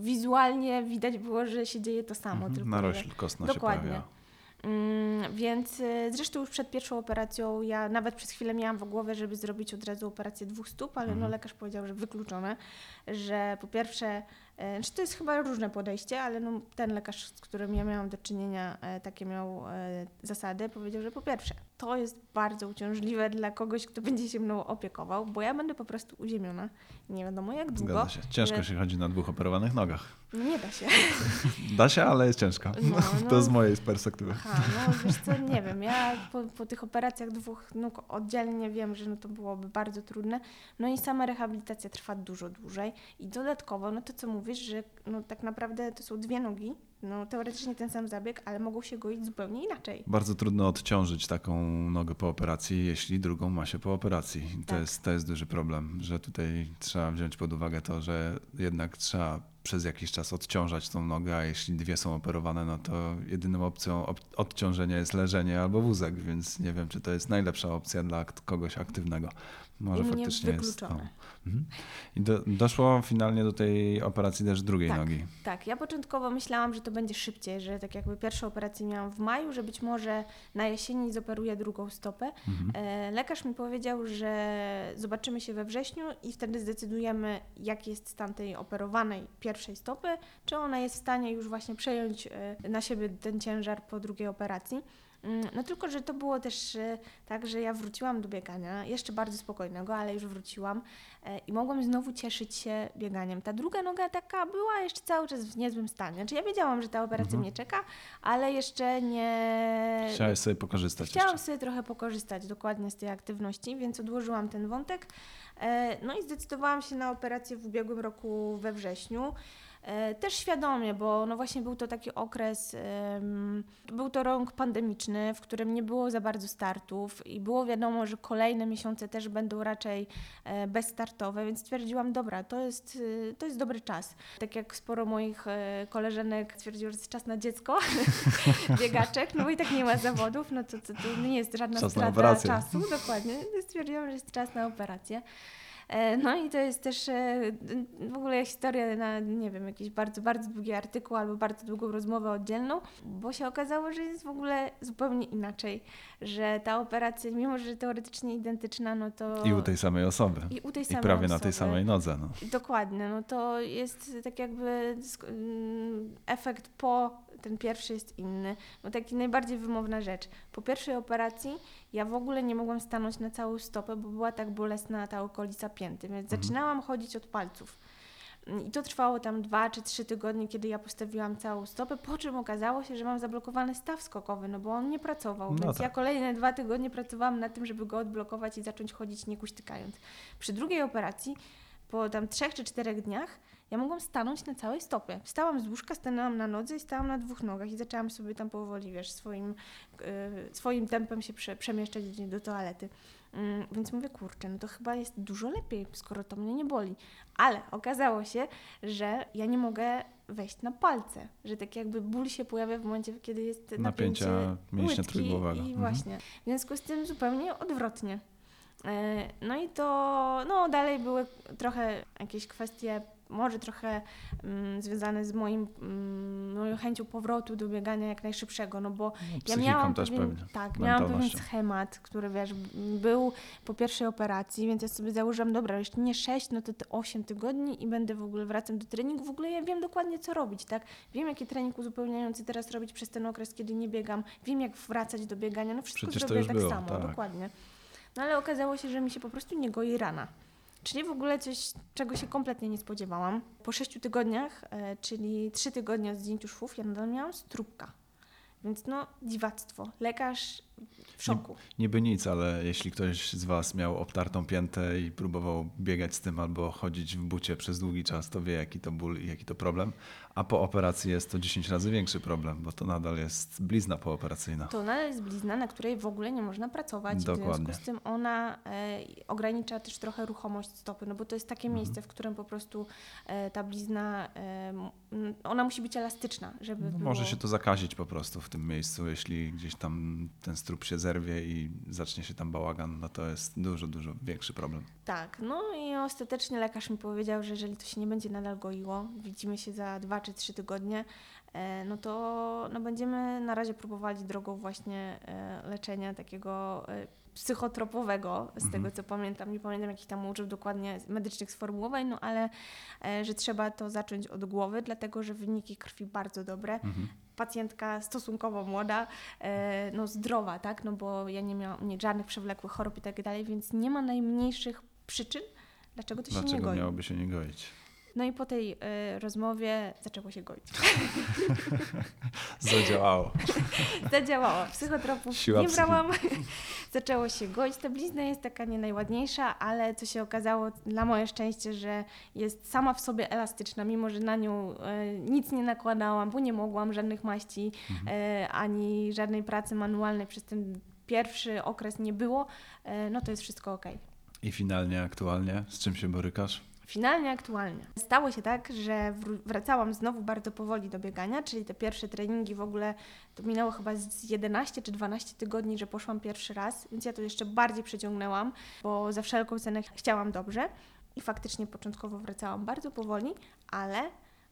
Speaker 2: wizualnie widać było, że się dzieje to samo.
Speaker 1: Mhm.
Speaker 2: tylko
Speaker 1: Narośl kostna
Speaker 2: Dokładnie.
Speaker 1: się pojawia.
Speaker 2: Mm, więc y, zresztą już przed pierwszą operacją ja nawet przez chwilę miałam w głowie, żeby zrobić od razu operację dwóch stóp, ale no
Speaker 1: Mhm.
Speaker 2: lekarz powiedział, że wykluczone, że po pierwsze, e, znaczy to jest chyba różne podejście, ale no ten lekarz, z którym ja miałam do czynienia, e, takie miał zasady, powiedział, że po pierwsze, to jest bardzo uciążliwe dla kogoś, kto będzie się mną opiekował, bo ja będę po prostu uziemiona, nie wiadomo jak długo.
Speaker 1: Zgadza się. Ciężko
Speaker 2: że-
Speaker 1: się chodzi na dwóch operowanych nogach.
Speaker 2: No nie da się.
Speaker 1: Da się, ale jest ciężko.
Speaker 2: No,
Speaker 1: To
Speaker 2: no.
Speaker 1: z mojej perspektywy.
Speaker 2: Aha, no wiesz co, nie wiem, ja po, po tych operacjach dwóch nóg oddzielnie wiem, że no to byłoby bardzo trudne, no i sama rehabilitacja trwa dużo dłużej i dodatkowo, no to co mówisz, że no tak naprawdę to są dwie nogi, no teoretycznie ten sam zabieg, ale mogą się goić zupełnie inaczej.
Speaker 1: Bardzo trudno odciążyć taką nogę po operacji, jeśli drugą ma się po operacji. I To,
Speaker 2: Tak.
Speaker 1: jest, to jest duży problem, że tutaj trzeba wziąć pod uwagę to, że jednak trzeba przez jakiś czas odciążać tą nogę, a jeśli dwie są operowane, no to jedyną opcją op- odciążenia jest leżenie albo wózek, więc nie wiem, czy to jest najlepsza opcja dla kogoś aktywnego. Może
Speaker 2: mnie
Speaker 1: faktycznie jest to.
Speaker 2: wykluczone.
Speaker 1: Mhm. I do, doszło finalnie do tej operacji też drugiej
Speaker 2: Tak.
Speaker 1: nogi.
Speaker 2: Tak, ja początkowo myślałam, że to będzie szybciej, że tak jakby pierwszą operację miałam w maju, że być może na jesieni zoperuję drugą stopę.
Speaker 1: Mhm.
Speaker 2: E, Lekarz mi powiedział, że zobaczymy się we wrześniu i wtedy zdecydujemy, jaki jest stan tej operowanej pierwszej stopy, czy ona jest w stanie już właśnie przejąć e, na siebie ten ciężar po drugiej operacji. Mm, No tylko, że to było też e, tak, że ja wróciłam do biegania, jeszcze bardzo spokojnego, ale już wróciłam e, i mogłam znowu cieszyć się bieganiem. Ta druga noga taka była jeszcze cały czas w niezłym stanie. Znaczy ja wiedziałam, że ta operacja
Speaker 1: Mhm.
Speaker 2: mnie czeka, ale jeszcze nie...
Speaker 1: Chciałeś sobie pokorzystać
Speaker 2: Chciałam
Speaker 1: jeszcze.
Speaker 2: sobie trochę pokorzystać dokładnie z tej aktywności, więc odłożyłam ten wątek. E, No i zdecydowałam się na operację w ubiegłym roku we wrześniu. E, Też świadomie, bo no właśnie był to taki okres, był to rok pandemiczny, w którym nie było za bardzo startów i było wiadomo, że kolejne miesiące też będą raczej e, bezstartowe, więc stwierdziłam, dobra, to jest, e, to jest dobry czas. Tak jak sporo moich koleżanek stwierdziło, że jest czas na dziecko, biegaczek, no i tak nie ma zawodów, no to, to, to nie jest żadna
Speaker 1: Czas
Speaker 2: strata czasu, dokładnie. Stwierdziłam, że jest czas na operację. E, No i to jest też e, w ogóle historia na, nie wiem, jakiś bardzo, bardzo długi artykuł albo bardzo długą rozmowę oddzielną, bo się okazało, że jest w ogóle zupełnie inaczej, że ta operacja, mimo że teoretycznie identyczna, no to...
Speaker 1: I u tej samej osoby.
Speaker 2: i u tej
Speaker 1: I
Speaker 2: samej
Speaker 1: prawie na
Speaker 2: osoby.
Speaker 1: tej samej nodze. No.
Speaker 2: Dokładnie, no to jest tak jakby mm, efekt po, ten pierwszy jest inny. No taki najbardziej wymowna rzecz. Po pierwszej operacji ja w ogóle nie mogłam stanąć na całą stopę, bo była tak bolesna ta okolica pięty, więc
Speaker 1: Mhm.
Speaker 2: zaczynałam chodzić od palców. I to trwało tam dwa czy trzy tygodnie, kiedy ja postawiłam całą stopę, po czym okazało się, że mam zablokowany staw skokowy, no bo on nie pracował,
Speaker 1: No
Speaker 2: więc
Speaker 1: tak.
Speaker 2: ja kolejne dwa tygodnie pracowałam nad tym, żeby go odblokować i zacząć chodzić nie kuśtykając. Przy drugiej operacji, po tam trzech czy czterech dniach, ja mogłam stanąć na całej stopie. Wstałam z łóżka, stanęłam na nodze i stałam na dwóch nogach i zaczęłam sobie tam powoli, wiesz, swoim, yy, swoim tempem się prze, przemieszczać do toalety. Mm, Więc mówię, kurczę, no to chyba jest dużo lepiej, skoro to mnie nie boli. Ale okazało się, że ja nie mogę wejść na palce, że tak jakby ból się pojawia w momencie, kiedy jest
Speaker 1: Napięcia
Speaker 2: napięcie
Speaker 1: mięśnia trójgłowego.
Speaker 2: I
Speaker 1: Mhm.
Speaker 2: właśnie. W związku z tym zupełnie odwrotnie. E, No i to, no dalej były trochę jakieś kwestie, może trochę mm, związane z moim, mm, moją chęcią powrotu do biegania jak najszybszego, no bo
Speaker 1: No,
Speaker 2: ja miałam
Speaker 1: też
Speaker 2: pewien,
Speaker 1: pewnie.
Speaker 2: tak, miałam pewien schemat, który wiesz, był po pierwszej operacji, więc ja sobie założyłam, dobra, jeszcze nie 6, no to te 8 tygodni i będę w ogóle wracam do treningu. W ogóle ja wiem dokładnie, co robić, tak? Wiem, jaki trening uzupełniający teraz robić przez ten okres, kiedy nie biegam. Wiem, jak wracać do biegania. No wszystko
Speaker 1: Przecież
Speaker 2: zrobię tak
Speaker 1: było,
Speaker 2: samo,
Speaker 1: tak.
Speaker 2: dokładnie. No ale okazało się, że mi się po prostu nie goi rana. Czyli w ogóle coś, czego się kompletnie nie spodziewałam. Po 6 tygodniach, e, czyli 3 tygodnie od zdjęciu szwów, ja nadal miałam strupka. Więc no, dziwactwo. Lekarz w szoku.
Speaker 1: Niby nic, ale jeśli ktoś z Was miał obtartą piętę i próbował biegać z tym albo chodzić w bucie przez długi czas, to wie jaki to ból i jaki to problem. A po operacji jest to 10 razy większy problem, bo to nadal jest blizna pooperacyjna.
Speaker 2: To nadal jest blizna, na której w ogóle nie można pracować. W
Speaker 1: Dokładnie.
Speaker 2: związku z tym ona e, ogranicza też trochę ruchomość stopy, no bo to jest takie
Speaker 1: Mhm.
Speaker 2: miejsce, w którym po prostu e, ta blizna, e, ona musi być elastyczna, żeby
Speaker 1: No,
Speaker 2: było...
Speaker 1: może się to zakazić po prostu w tym miejscu, jeśli gdzieś tam ten strup się zerwie i zacznie się tam bałagan, no to jest dużo, dużo większy problem.
Speaker 2: Tak, no i ostatecznie lekarz mi powiedział, że jeżeli to się nie będzie nadal goiło, widzimy się za dwa czy trzy tygodnie, e, no to no będziemy na razie próbowali drogą właśnie e, leczenia takiego e, psychotropowego, z tego co pamiętam. Nie pamiętam jakich tam użył dokładnie medycznych sformułowań, no ale e, że trzeba to zacząć od głowy, dlatego że wyniki krwi bardzo dobre. Pacjentka stosunkowo młoda, e, no zdrowa, tak, no bo ja nie miałam nie, żadnych przewlekłych chorób i tak dalej, więc nie ma najmniejszych przyczyn, dlaczego to się nie
Speaker 1: Dlaczego
Speaker 2: goi.
Speaker 1: miałoby się nie goić?
Speaker 2: No i po tej e, rozmowie zaczęło się goić.
Speaker 1: Zadziałało.
Speaker 2: Zadziałało. Psychotropów
Speaker 1: Siła
Speaker 2: nie brałam. Zaczęło się goić. Ta blizna jest taka nie najładniejsza, ale co się okazało, na moje szczęście, że jest sama w sobie elastyczna, mimo że na nią e, nic nie nakładałam, bo nie mogłam żadnych maści, e, ani żadnej pracy manualnej przez ten pierwszy okres nie było, no to jest wszystko ok.
Speaker 1: I finalnie, aktualnie, z czym się borykasz?
Speaker 2: Finalnie, aktualnie. Stało się tak, że wracałam znowu bardzo powoli do biegania, czyli te pierwsze treningi w ogóle to minęło chyba z 11 czy 12 tygodni, że poszłam pierwszy raz, więc ja to jeszcze bardziej przeciągnęłam, bo za wszelką cenę chciałam dobrze i faktycznie początkowo wracałam bardzo powoli, ale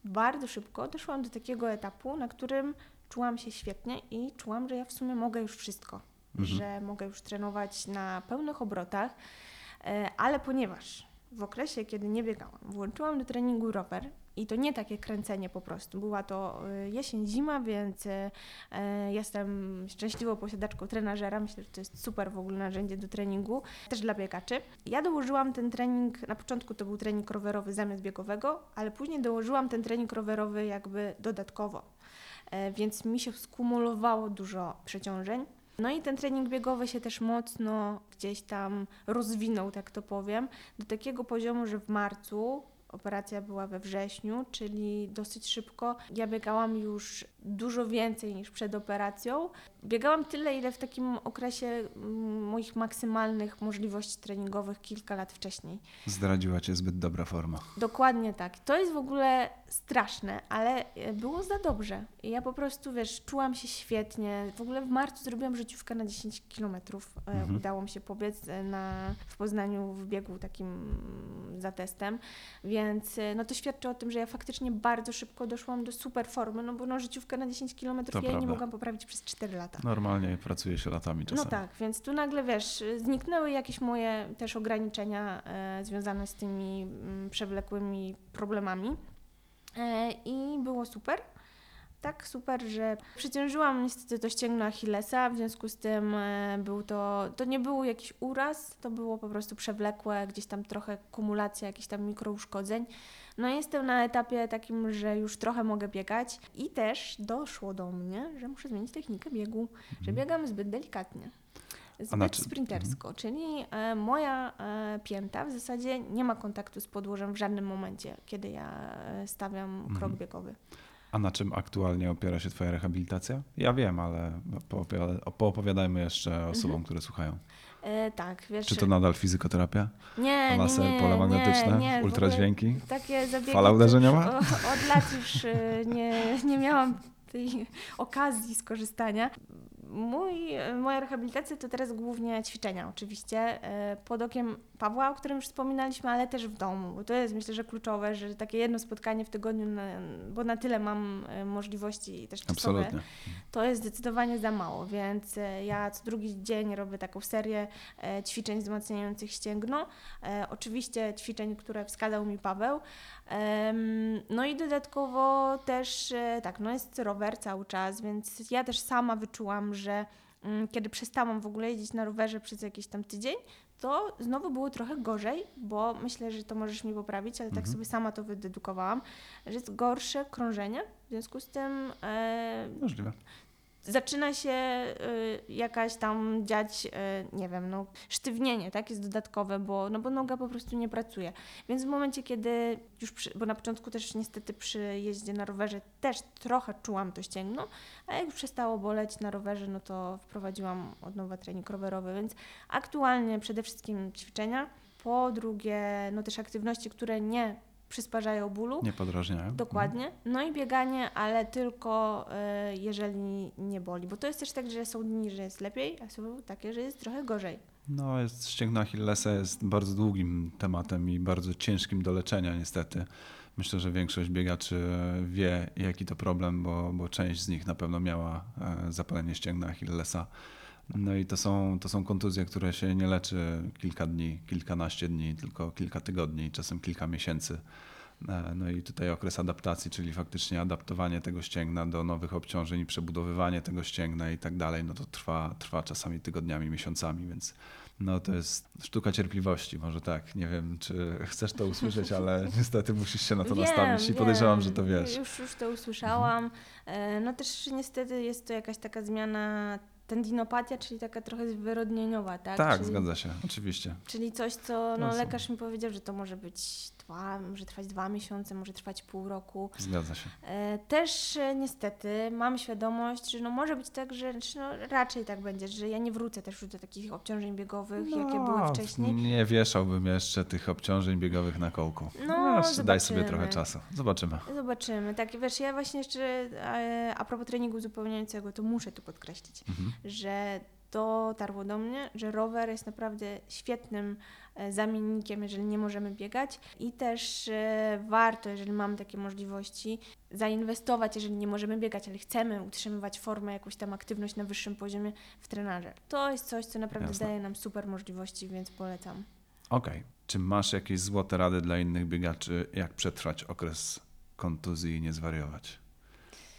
Speaker 2: bardzo szybko doszłam do takiego etapu, na którym czułam się świetnie i czułam, że ja w sumie mogę już wszystko, że mogę już trenować na pełnych obrotach, E, ale ponieważ w okresie, kiedy nie biegałam, włączyłam do treningu rower i to nie takie kręcenie po prostu. Była to e, jesień, zima, więc e, e, jestem szczęśliwą posiadaczką trenażera. Myślę, że to jest super w ogóle narzędzie do treningu, też dla biegaczy. Ja dołożyłam ten trening, na początku to był trening rowerowy zamiast biegowego, ale później dołożyłam ten trening rowerowy jakby dodatkowo. Więc mi się skumulowało dużo przeciążeń. No i ten trening biegowy się też mocno gdzieś tam rozwinął, tak to powiem, do takiego poziomu, że w marcu operacja była we wrześniu, czyli dosyć szybko. Ja biegałam już dużo więcej niż przed operacją. Biegałam tyle, ile w takim okresie mm, moich maksymalnych możliwości treningowych kilka lat wcześniej.
Speaker 1: Zdradziła cię zbyt dobra forma.
Speaker 2: Dokładnie tak. To jest w ogóle straszne, ale e, było za dobrze. I ja po prostu, wiesz, czułam się świetnie. W ogóle w marcu zrobiłam życiówkę na 10 kilometrów. E,
Speaker 1: Mhm.
Speaker 2: Udało mi się pobiec e, na, w Poznaniu w biegu takim za testem, więc no to świadczy o tym, że ja faktycznie bardzo szybko doszłam do super formy, no bo no, życiówkę na 10 kilometrów
Speaker 1: To
Speaker 2: ja nie mogłam poprawić przez 4 lata.
Speaker 1: Normalnie pracuje się latami czasami.
Speaker 2: No tak, więc tu nagle wiesz, zniknęły jakieś moje też ograniczenia e, związane z tymi mm, przewlekłymi problemami i było super. tak super, że przeciążyłam niestety to ścięgno Achillesa, w związku z tym e, był to, to nie był jakiś uraz, to było po prostu przewlekłe, gdzieś tam trochę kumulacja jakichś tam mikrouszkodzeń. No jestem na etapie takim, że już trochę mogę biegać i też doszło do mnie, że muszę zmienić technikę biegu, że biegam zbyt delikatnie. Zbyt
Speaker 1: czy-
Speaker 2: sprintersko, czyli e, moja e, pięta w zasadzie nie ma kontaktu z podłożem w żadnym momencie, kiedy ja e, stawiam krok biegowy.
Speaker 1: A na czym aktualnie opiera się Twoja rehabilitacja? Ja wiem, ale poopowiada- poopowiadajmy jeszcze osobom, które słuchają.
Speaker 2: Tak, wiesz.
Speaker 1: Czy to nadal fizykoterapia?
Speaker 2: nie, nie,
Speaker 1: Laser,
Speaker 2: nie,
Speaker 1: pole magnetyczne,
Speaker 2: nie, nie,
Speaker 1: ultradźwięki?
Speaker 2: Takie zabiegi.
Speaker 1: Fala uderzeniowa?
Speaker 2: o- Od lat już nie, nie miałam tej okazji skorzystania. Mój, moja rehabilitacja to teraz głównie ćwiczenia, oczywiście, e, pod okiem Pawła, o którym już wspominaliśmy, ale też w domu, bo to jest myślę, że kluczowe, że takie jedno spotkanie w tygodniu, na, bo na tyle mam e, możliwości też czasowe,
Speaker 1: Absolutnie.
Speaker 2: to jest zdecydowanie za mało, więc e, ja co drugi dzień robię taką serię e, ćwiczeń wzmacniających ścięgno. Oczywiście ćwiczeń, które wskazał mi Paweł. No i dodatkowo też, tak, no jest rower cały czas, więc ja też sama wyczułam, że mm, kiedy przestałam w ogóle jeździć na rowerze przez jakiś tam tydzień, to znowu było trochę gorzej, bo myślę, że to możesz mi poprawić, ale tak
Speaker 1: Mhm.
Speaker 2: sobie sama to wydedukowałam, że jest gorsze krążenie, w związku z tym e,
Speaker 1: Możliwe.
Speaker 2: Zaczyna się y, jakaś tam dziać, y, nie wiem, no, sztywnienie, tak, jest dodatkowe, bo, no bo noga po prostu nie pracuje. Więc w momencie, kiedy już, przy, bo na początku też niestety przy jeździe na rowerze też trochę czułam to ścięgno, a jak już przestało boleć na rowerze, no to wprowadziłam od nowa trening rowerowy, więc aktualnie przede wszystkim ćwiczenia, po drugie, no też aktywności, które nie przysparzają bólu,
Speaker 1: Nie podrażniają.
Speaker 2: Dokładnie. No i bieganie, ale tylko e, jeżeli nie boli. Bo to jest też tak, że są dni, że jest lepiej, a są takie, że jest trochę gorzej.
Speaker 1: No, jest, ścięgno Achillesa jest bardzo długim tematem i bardzo ciężkim do leczenia niestety. Myślę, że większość biegaczy wie, jaki to problem, bo, bo część z nich na pewno miała e, zapalenie ścięgna Achillesa. No i to są, to są kontuzje, które się nie leczy kilka dni, kilkanaście dni, tylko kilka tygodni, czasem kilka miesięcy. E, No i tutaj okres adaptacji, czyli faktycznie adaptowanie tego ścięgna do nowych obciążeń, przebudowywanie tego ścięgna i tak dalej, no to trwa, trwa czasami tygodniami, miesiącami, więc no to jest sztuka cierpliwości, może tak. Nie wiem, czy chcesz to usłyszeć, ale niestety musisz się na to
Speaker 2: Wiem,
Speaker 1: nastawić i
Speaker 2: wiem.
Speaker 1: podejrzewam, że to wiesz.
Speaker 2: Już, już to usłyszałam. E, No też niestety jest to jakaś taka zmiana tendinopatia, czyli taka trochę wyrodnieniowa, tak?
Speaker 1: Tak,
Speaker 2: czyli,
Speaker 1: zgadza się, oczywiście.
Speaker 2: Czyli coś, co no,
Speaker 1: Jasne.
Speaker 2: lekarz mi powiedział, że to może być dwa, może trwać dwa miesiące, może trwać pół roku.
Speaker 1: Zgadza się.
Speaker 2: E, Też e, niestety mam świadomość, że no może być tak, że no raczej tak będzie, że ja nie wrócę też już do takich obciążeń biegowych, jakie były
Speaker 1: No,
Speaker 2: wcześniej.
Speaker 1: Nie wieszałbym jeszcze tych obciążeń biegowych na kołku.
Speaker 2: No,
Speaker 1: jeszcze daj sobie trochę czasu. Zobaczymy.
Speaker 2: Zobaczymy. Tak, wiesz, ja właśnie jeszcze e, a propos treningu uzupełniającego, to muszę tu podkreślić,
Speaker 1: Mhm.
Speaker 2: że dotarło do mnie, że rower jest naprawdę świetnym zamiennikiem, jeżeli nie możemy biegać i też e, warto, jeżeli mamy takie możliwości, zainwestować, jeżeli nie możemy biegać, ale chcemy utrzymywać formę, jakąś tam aktywność na wyższym poziomie w trenerze. To jest coś, co naprawdę
Speaker 1: Jasne.
Speaker 2: daje nam super możliwości, więc polecam.
Speaker 1: Okej. Czy masz jakieś złote rady dla innych biegaczy, jak przetrwać okres kontuzji i nie zwariować?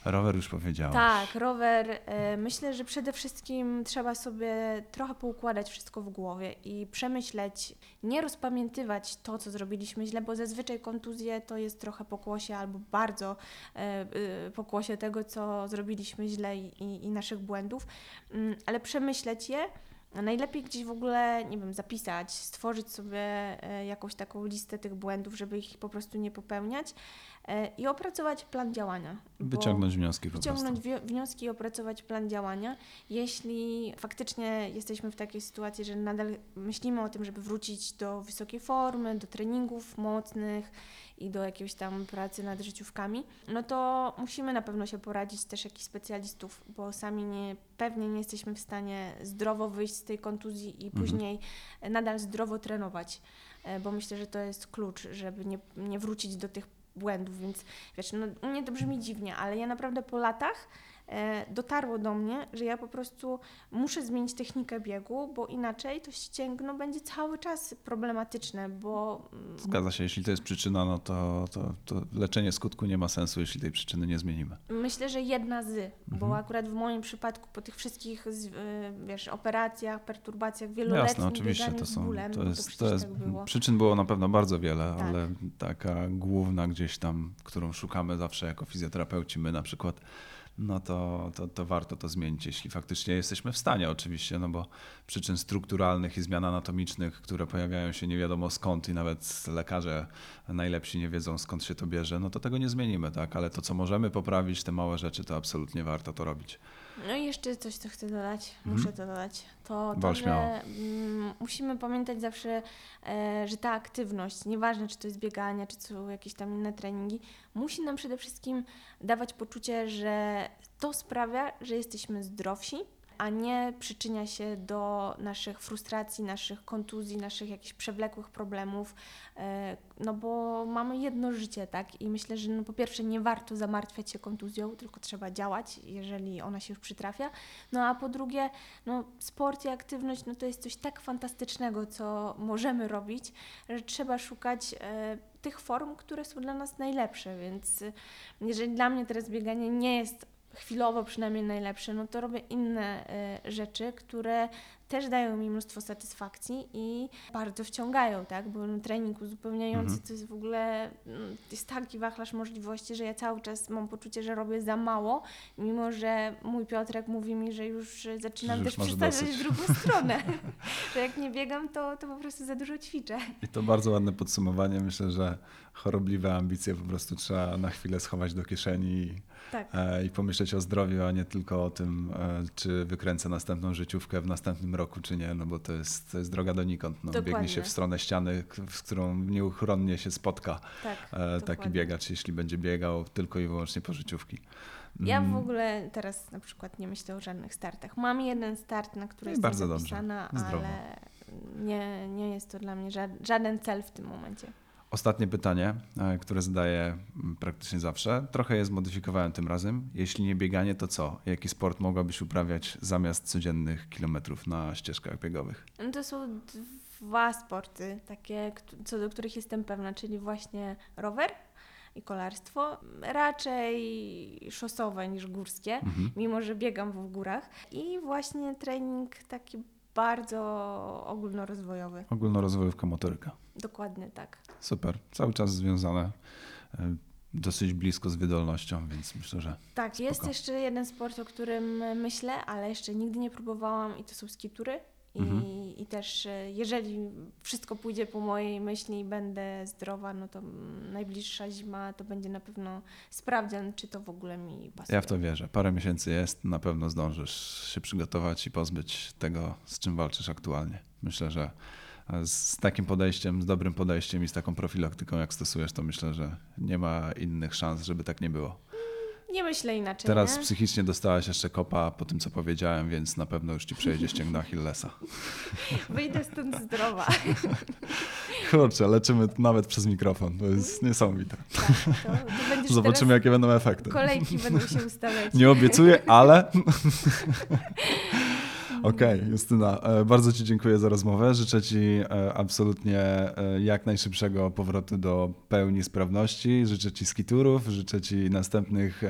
Speaker 1: Rower już powiedziałeś.
Speaker 2: Tak, rower. e, Myślę, że przede wszystkim trzeba sobie trochę poukładać wszystko w głowie i przemyśleć, nie rozpamiętywać to, co zrobiliśmy źle, bo zazwyczaj kontuzje to jest trochę pokłosie albo bardzo e, e, pokłosie tego, co zrobiliśmy źle i, i, naszych błędów, Mm, ale przemyśleć je. Najlepiej gdzieś w ogóle, nie wiem, zapisać, stworzyć sobie jakąś taką listę tych błędów, żeby ich po prostu nie popełniać i opracować plan działania.
Speaker 1: Wyciągnąć wnioski po
Speaker 2: wyciągnąć
Speaker 1: prostu.
Speaker 2: wnioski i opracować plan działania. Jeśli faktycznie jesteśmy w takiej sytuacji, że nadal myślimy o tym, żeby wrócić do wysokiej formy, do treningów mocnych i do jakiejś tam pracy nad życiówkami, no to musimy na pewno się poradzić też jakichś specjalistów, bo sami nie, pewnie nie jesteśmy w stanie zdrowo wyjść z tej kontuzji i
Speaker 1: Mhm.
Speaker 2: później nadal zdrowo trenować, e, bo myślę, że to jest klucz, żeby nie, nie wrócić do tych błędów, więc wiesz, no u mnie to brzmi dziwnie, ale ja naprawdę po latach dotarło do mnie, że ja po prostu muszę zmienić technikę biegu, bo inaczej to ścięgno będzie cały czas problematyczne, bo mm,
Speaker 1: Zgadza się, jeśli to jest przyczyna, no to, to, to leczenie skutku nie ma sensu, jeśli tej przyczyny nie zmienimy.
Speaker 2: Myślę, że jedna z, bo
Speaker 1: Mhm.
Speaker 2: akurat w moim przypadku po tych wszystkich y, wiesz, operacjach, perturbacjach
Speaker 1: No
Speaker 2: wieloletnich
Speaker 1: jasne, oczywiście to są,
Speaker 2: bólem,
Speaker 1: to
Speaker 2: bo to
Speaker 1: jest, to
Speaker 2: przecież
Speaker 1: jest,
Speaker 2: tak było.
Speaker 1: przyczyn było na pewno bardzo wiele,
Speaker 2: Tak.
Speaker 1: ale taka główna gdzieś tam, którą szukamy zawsze jako fizjoterapeuci, my na przykład, no to, to, to warto to zmienić, jeśli faktycznie jesteśmy w stanie oczywiście, no bo przyczyn strukturalnych i zmian anatomicznych, które pojawiają się nie wiadomo skąd i nawet lekarze najlepsi nie wiedzą skąd się to bierze, no to tego nie zmienimy, tak, ale to co możemy poprawić, te małe rzeczy, to absolutnie warto to robić.
Speaker 2: No i jeszcze coś, co chcę dodać,
Speaker 1: Mhm.
Speaker 2: muszę to dodać, to to, że mm, musimy pamiętać zawsze, e, że ta aktywność, nieważne czy to jest bieganie, czy są jakieś tam inne treningi, musi nam przede wszystkim dawać poczucie, że to sprawia, że jesteśmy zdrowsi, a nie przyczynia się do naszych frustracji, naszych kontuzji, naszych jakichś przewlekłych problemów, e, no bo mamy jedno życie, tak? I myślę, że no po pierwsze nie warto zamartwiać się kontuzją, tylko trzeba działać, jeżeli ona się już przytrafia. No a po drugie, no sport i aktywność, no to jest coś tak fantastycznego, co możemy robić, że trzeba szukać e, tych form, które są dla nas najlepsze, więc e, jeżeli dla mnie teraz bieganie nie jest chwilowo przynajmniej najlepsze, no to robię inne e, rzeczy, które też dają mi mnóstwo satysfakcji i bardzo wciągają, tak? Bo trening uzupełniający
Speaker 1: Mhm.
Speaker 2: to jest w ogóle mm, jest taki wachlarz możliwości, że ja cały czas mam poczucie, że robię za mało, mimo że mój Piotrek mówi mi, że już zaczynam
Speaker 1: Że już
Speaker 2: też przestawiać w drugą stronę, że jak nie biegam, to, to po prostu za dużo ćwiczę.
Speaker 1: I to bardzo ładne podsumowanie. Myślę, że chorobliwe ambicje po prostu trzeba na chwilę schować do kieszeni i,
Speaker 2: Tak.
Speaker 1: e, i pomyśleć o zdrowiu, a nie tylko o tym, e, czy wykręcę następną życiówkę w następnym roku, czy nie, no bo to jest, to jest droga donikąd. No, biegnie się w stronę ściany, z którą nieuchronnie się spotka
Speaker 2: Tak,
Speaker 1: e, taki
Speaker 2: dokładnie.
Speaker 1: biegacz, jeśli będzie biegał tylko i wyłącznie po życiówki.
Speaker 2: Ja w
Speaker 1: Mm,
Speaker 2: ogóle teraz na przykład nie myślę o żadnych startach. Mam jeden start, na który
Speaker 1: No i
Speaker 2: jestem
Speaker 1: bardzo
Speaker 2: zapisana, ale nie, nie jest to dla mnie ża- żaden cel w tym momencie.
Speaker 1: Ostatnie pytanie, e, które zadaję mm, praktycznie zawsze. Trochę je zmodyfikowałem tym razem. Jeśli nie bieganie, to co? Jaki sport mogłabyś uprawiać zamiast codziennych kilometrów na ścieżkach biegowych?
Speaker 2: No to są dwa sporty, takie, co do których jestem pewna, czyli właśnie rower i kolarstwo. Raczej szosowe niż górskie,
Speaker 1: Mhm.
Speaker 2: mimo że biegam w górach. I właśnie trening taki bardzo ogólnorozwojowy.
Speaker 1: Ogólnorozwojówka motoryka.
Speaker 2: Dokładnie tak.
Speaker 1: Super. Cały czas związane e, dosyć blisko z wydolnością, więc myślę, że
Speaker 2: Tak, jest
Speaker 1: Spoko.
Speaker 2: jeszcze jeden sport, o którym myślę, ale jeszcze nigdy nie próbowałam i to są skitury. I,
Speaker 1: Mhm.
Speaker 2: I też e, jeżeli wszystko pójdzie po mojej myśli i będę zdrowa, no to najbliższa zima to będzie na pewno sprawdzian, czy to w ogóle mi pasuje.
Speaker 1: ja w to wierzę. Parę miesięcy jest, na pewno zdążysz się przygotować i pozbyć tego, z czym walczysz aktualnie. Myślę, że z takim podejściem, z dobrym podejściem i z taką profilaktyką, jak stosujesz, to myślę, że nie ma innych szans, żeby tak nie było.
Speaker 2: Nie myślę inaczej.
Speaker 1: Teraz
Speaker 2: nie?
Speaker 1: psychicznie dostałaś jeszcze kopa po tym, co powiedziałem, więc na pewno już ci przejdzie ścięgno Achillesa.
Speaker 2: Wyjdę stąd zdrowa.
Speaker 1: Kurczę, leczymy nawet przez mikrofon. To jest niesamowite.
Speaker 2: tak, to, to
Speaker 1: Zobaczymy, jakie będą efekty.
Speaker 2: kolejki będą się ustawiać.
Speaker 1: Nie obiecuję, ale. Okej, Justyna, e, bardzo Ci dziękuję za rozmowę. Życzę Ci e, absolutnie e, jak najszybszego powrotu do pełni sprawności. Życzę Ci skiturów, życzę Ci następnych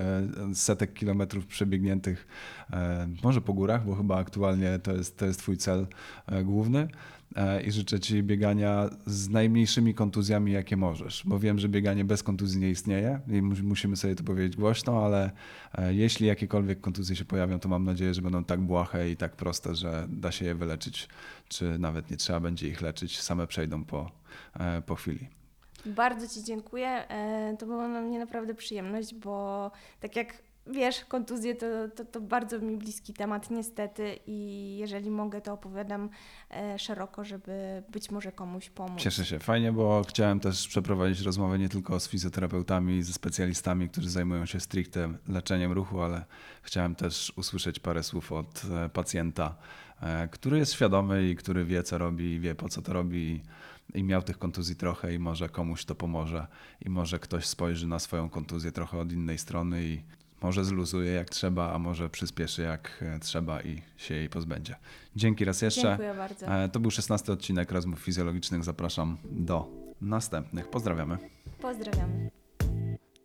Speaker 1: setek kilometrów przebiegniętych, może po górach, bo chyba aktualnie to jest, to jest Twój cel główny. E, I życzę Ci biegania z najmniejszymi kontuzjami, jakie możesz, bo wiem, że bieganie bez kontuzji nie istnieje i mu- musimy sobie to powiedzieć głośno, ale e, jeśli jakiekolwiek kontuzje się pojawią, to mam nadzieję, że będą tak błahe i tak proste, że da się je wyleczyć, czy nawet nie trzeba będzie ich leczyć, same przejdą po, e, po chwili.
Speaker 2: Bardzo Ci dziękuję. To była dla mnie naprawdę przyjemność, bo tak jak wiesz, kontuzje to, to, to bardzo mi bliski temat, niestety, i jeżeli mogę, to opowiadam e, szeroko, żeby być może komuś pomóc.
Speaker 1: Cieszę się, fajnie, bo chciałem też przeprowadzić rozmowę nie tylko z fizjoterapeutami, ze specjalistami, którzy zajmują się stricte leczeniem ruchu, ale chciałem też usłyszeć parę słów od e, pacjenta, e, który jest świadomy i który wie, co robi, wie, po co to robi. I miał tych kontuzji trochę, i może komuś to pomoże, i może ktoś spojrzy na swoją kontuzję trochę od innej strony i Może zluzuje jak trzeba, a może przyspieszy jak e, trzeba i się jej pozbędzie. Dzięki raz jeszcze.
Speaker 2: Dziękuję bardzo.
Speaker 1: E, To był 16 odcinek rozmów fizjologicznych. Zapraszam do następnych. Pozdrawiamy.
Speaker 2: Pozdrawiamy.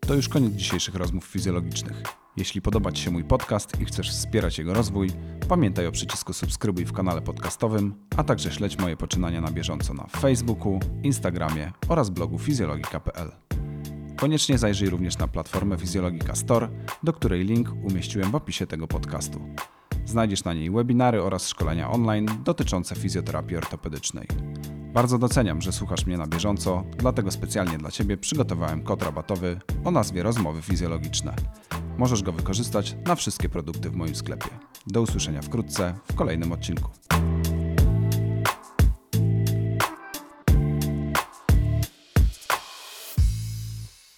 Speaker 1: To już koniec dzisiejszych rozmów fizjologicznych. Jeśli podoba Ci się mój podcast i chcesz wspierać jego rozwój, pamiętaj o przycisku subskrybuj w kanale podcastowym, a także śledź moje poczynania na bieżąco na Facebooku, Instagramie oraz blogu fizjologika.pl. Koniecznie zajrzyj również na platformę Fizjologika Store, do której link umieściłem w opisie tego podcastu. Znajdziesz na niej webinary oraz szkolenia online dotyczące fizjoterapii ortopedycznej. Bardzo doceniam, że słuchasz mnie na bieżąco, dlatego specjalnie dla Ciebie przygotowałem kod rabatowy o nazwie Rozmowy Fizjologiczne. Możesz go wykorzystać na wszystkie produkty w moim sklepie. Do usłyszenia wkrótce w kolejnym odcinku.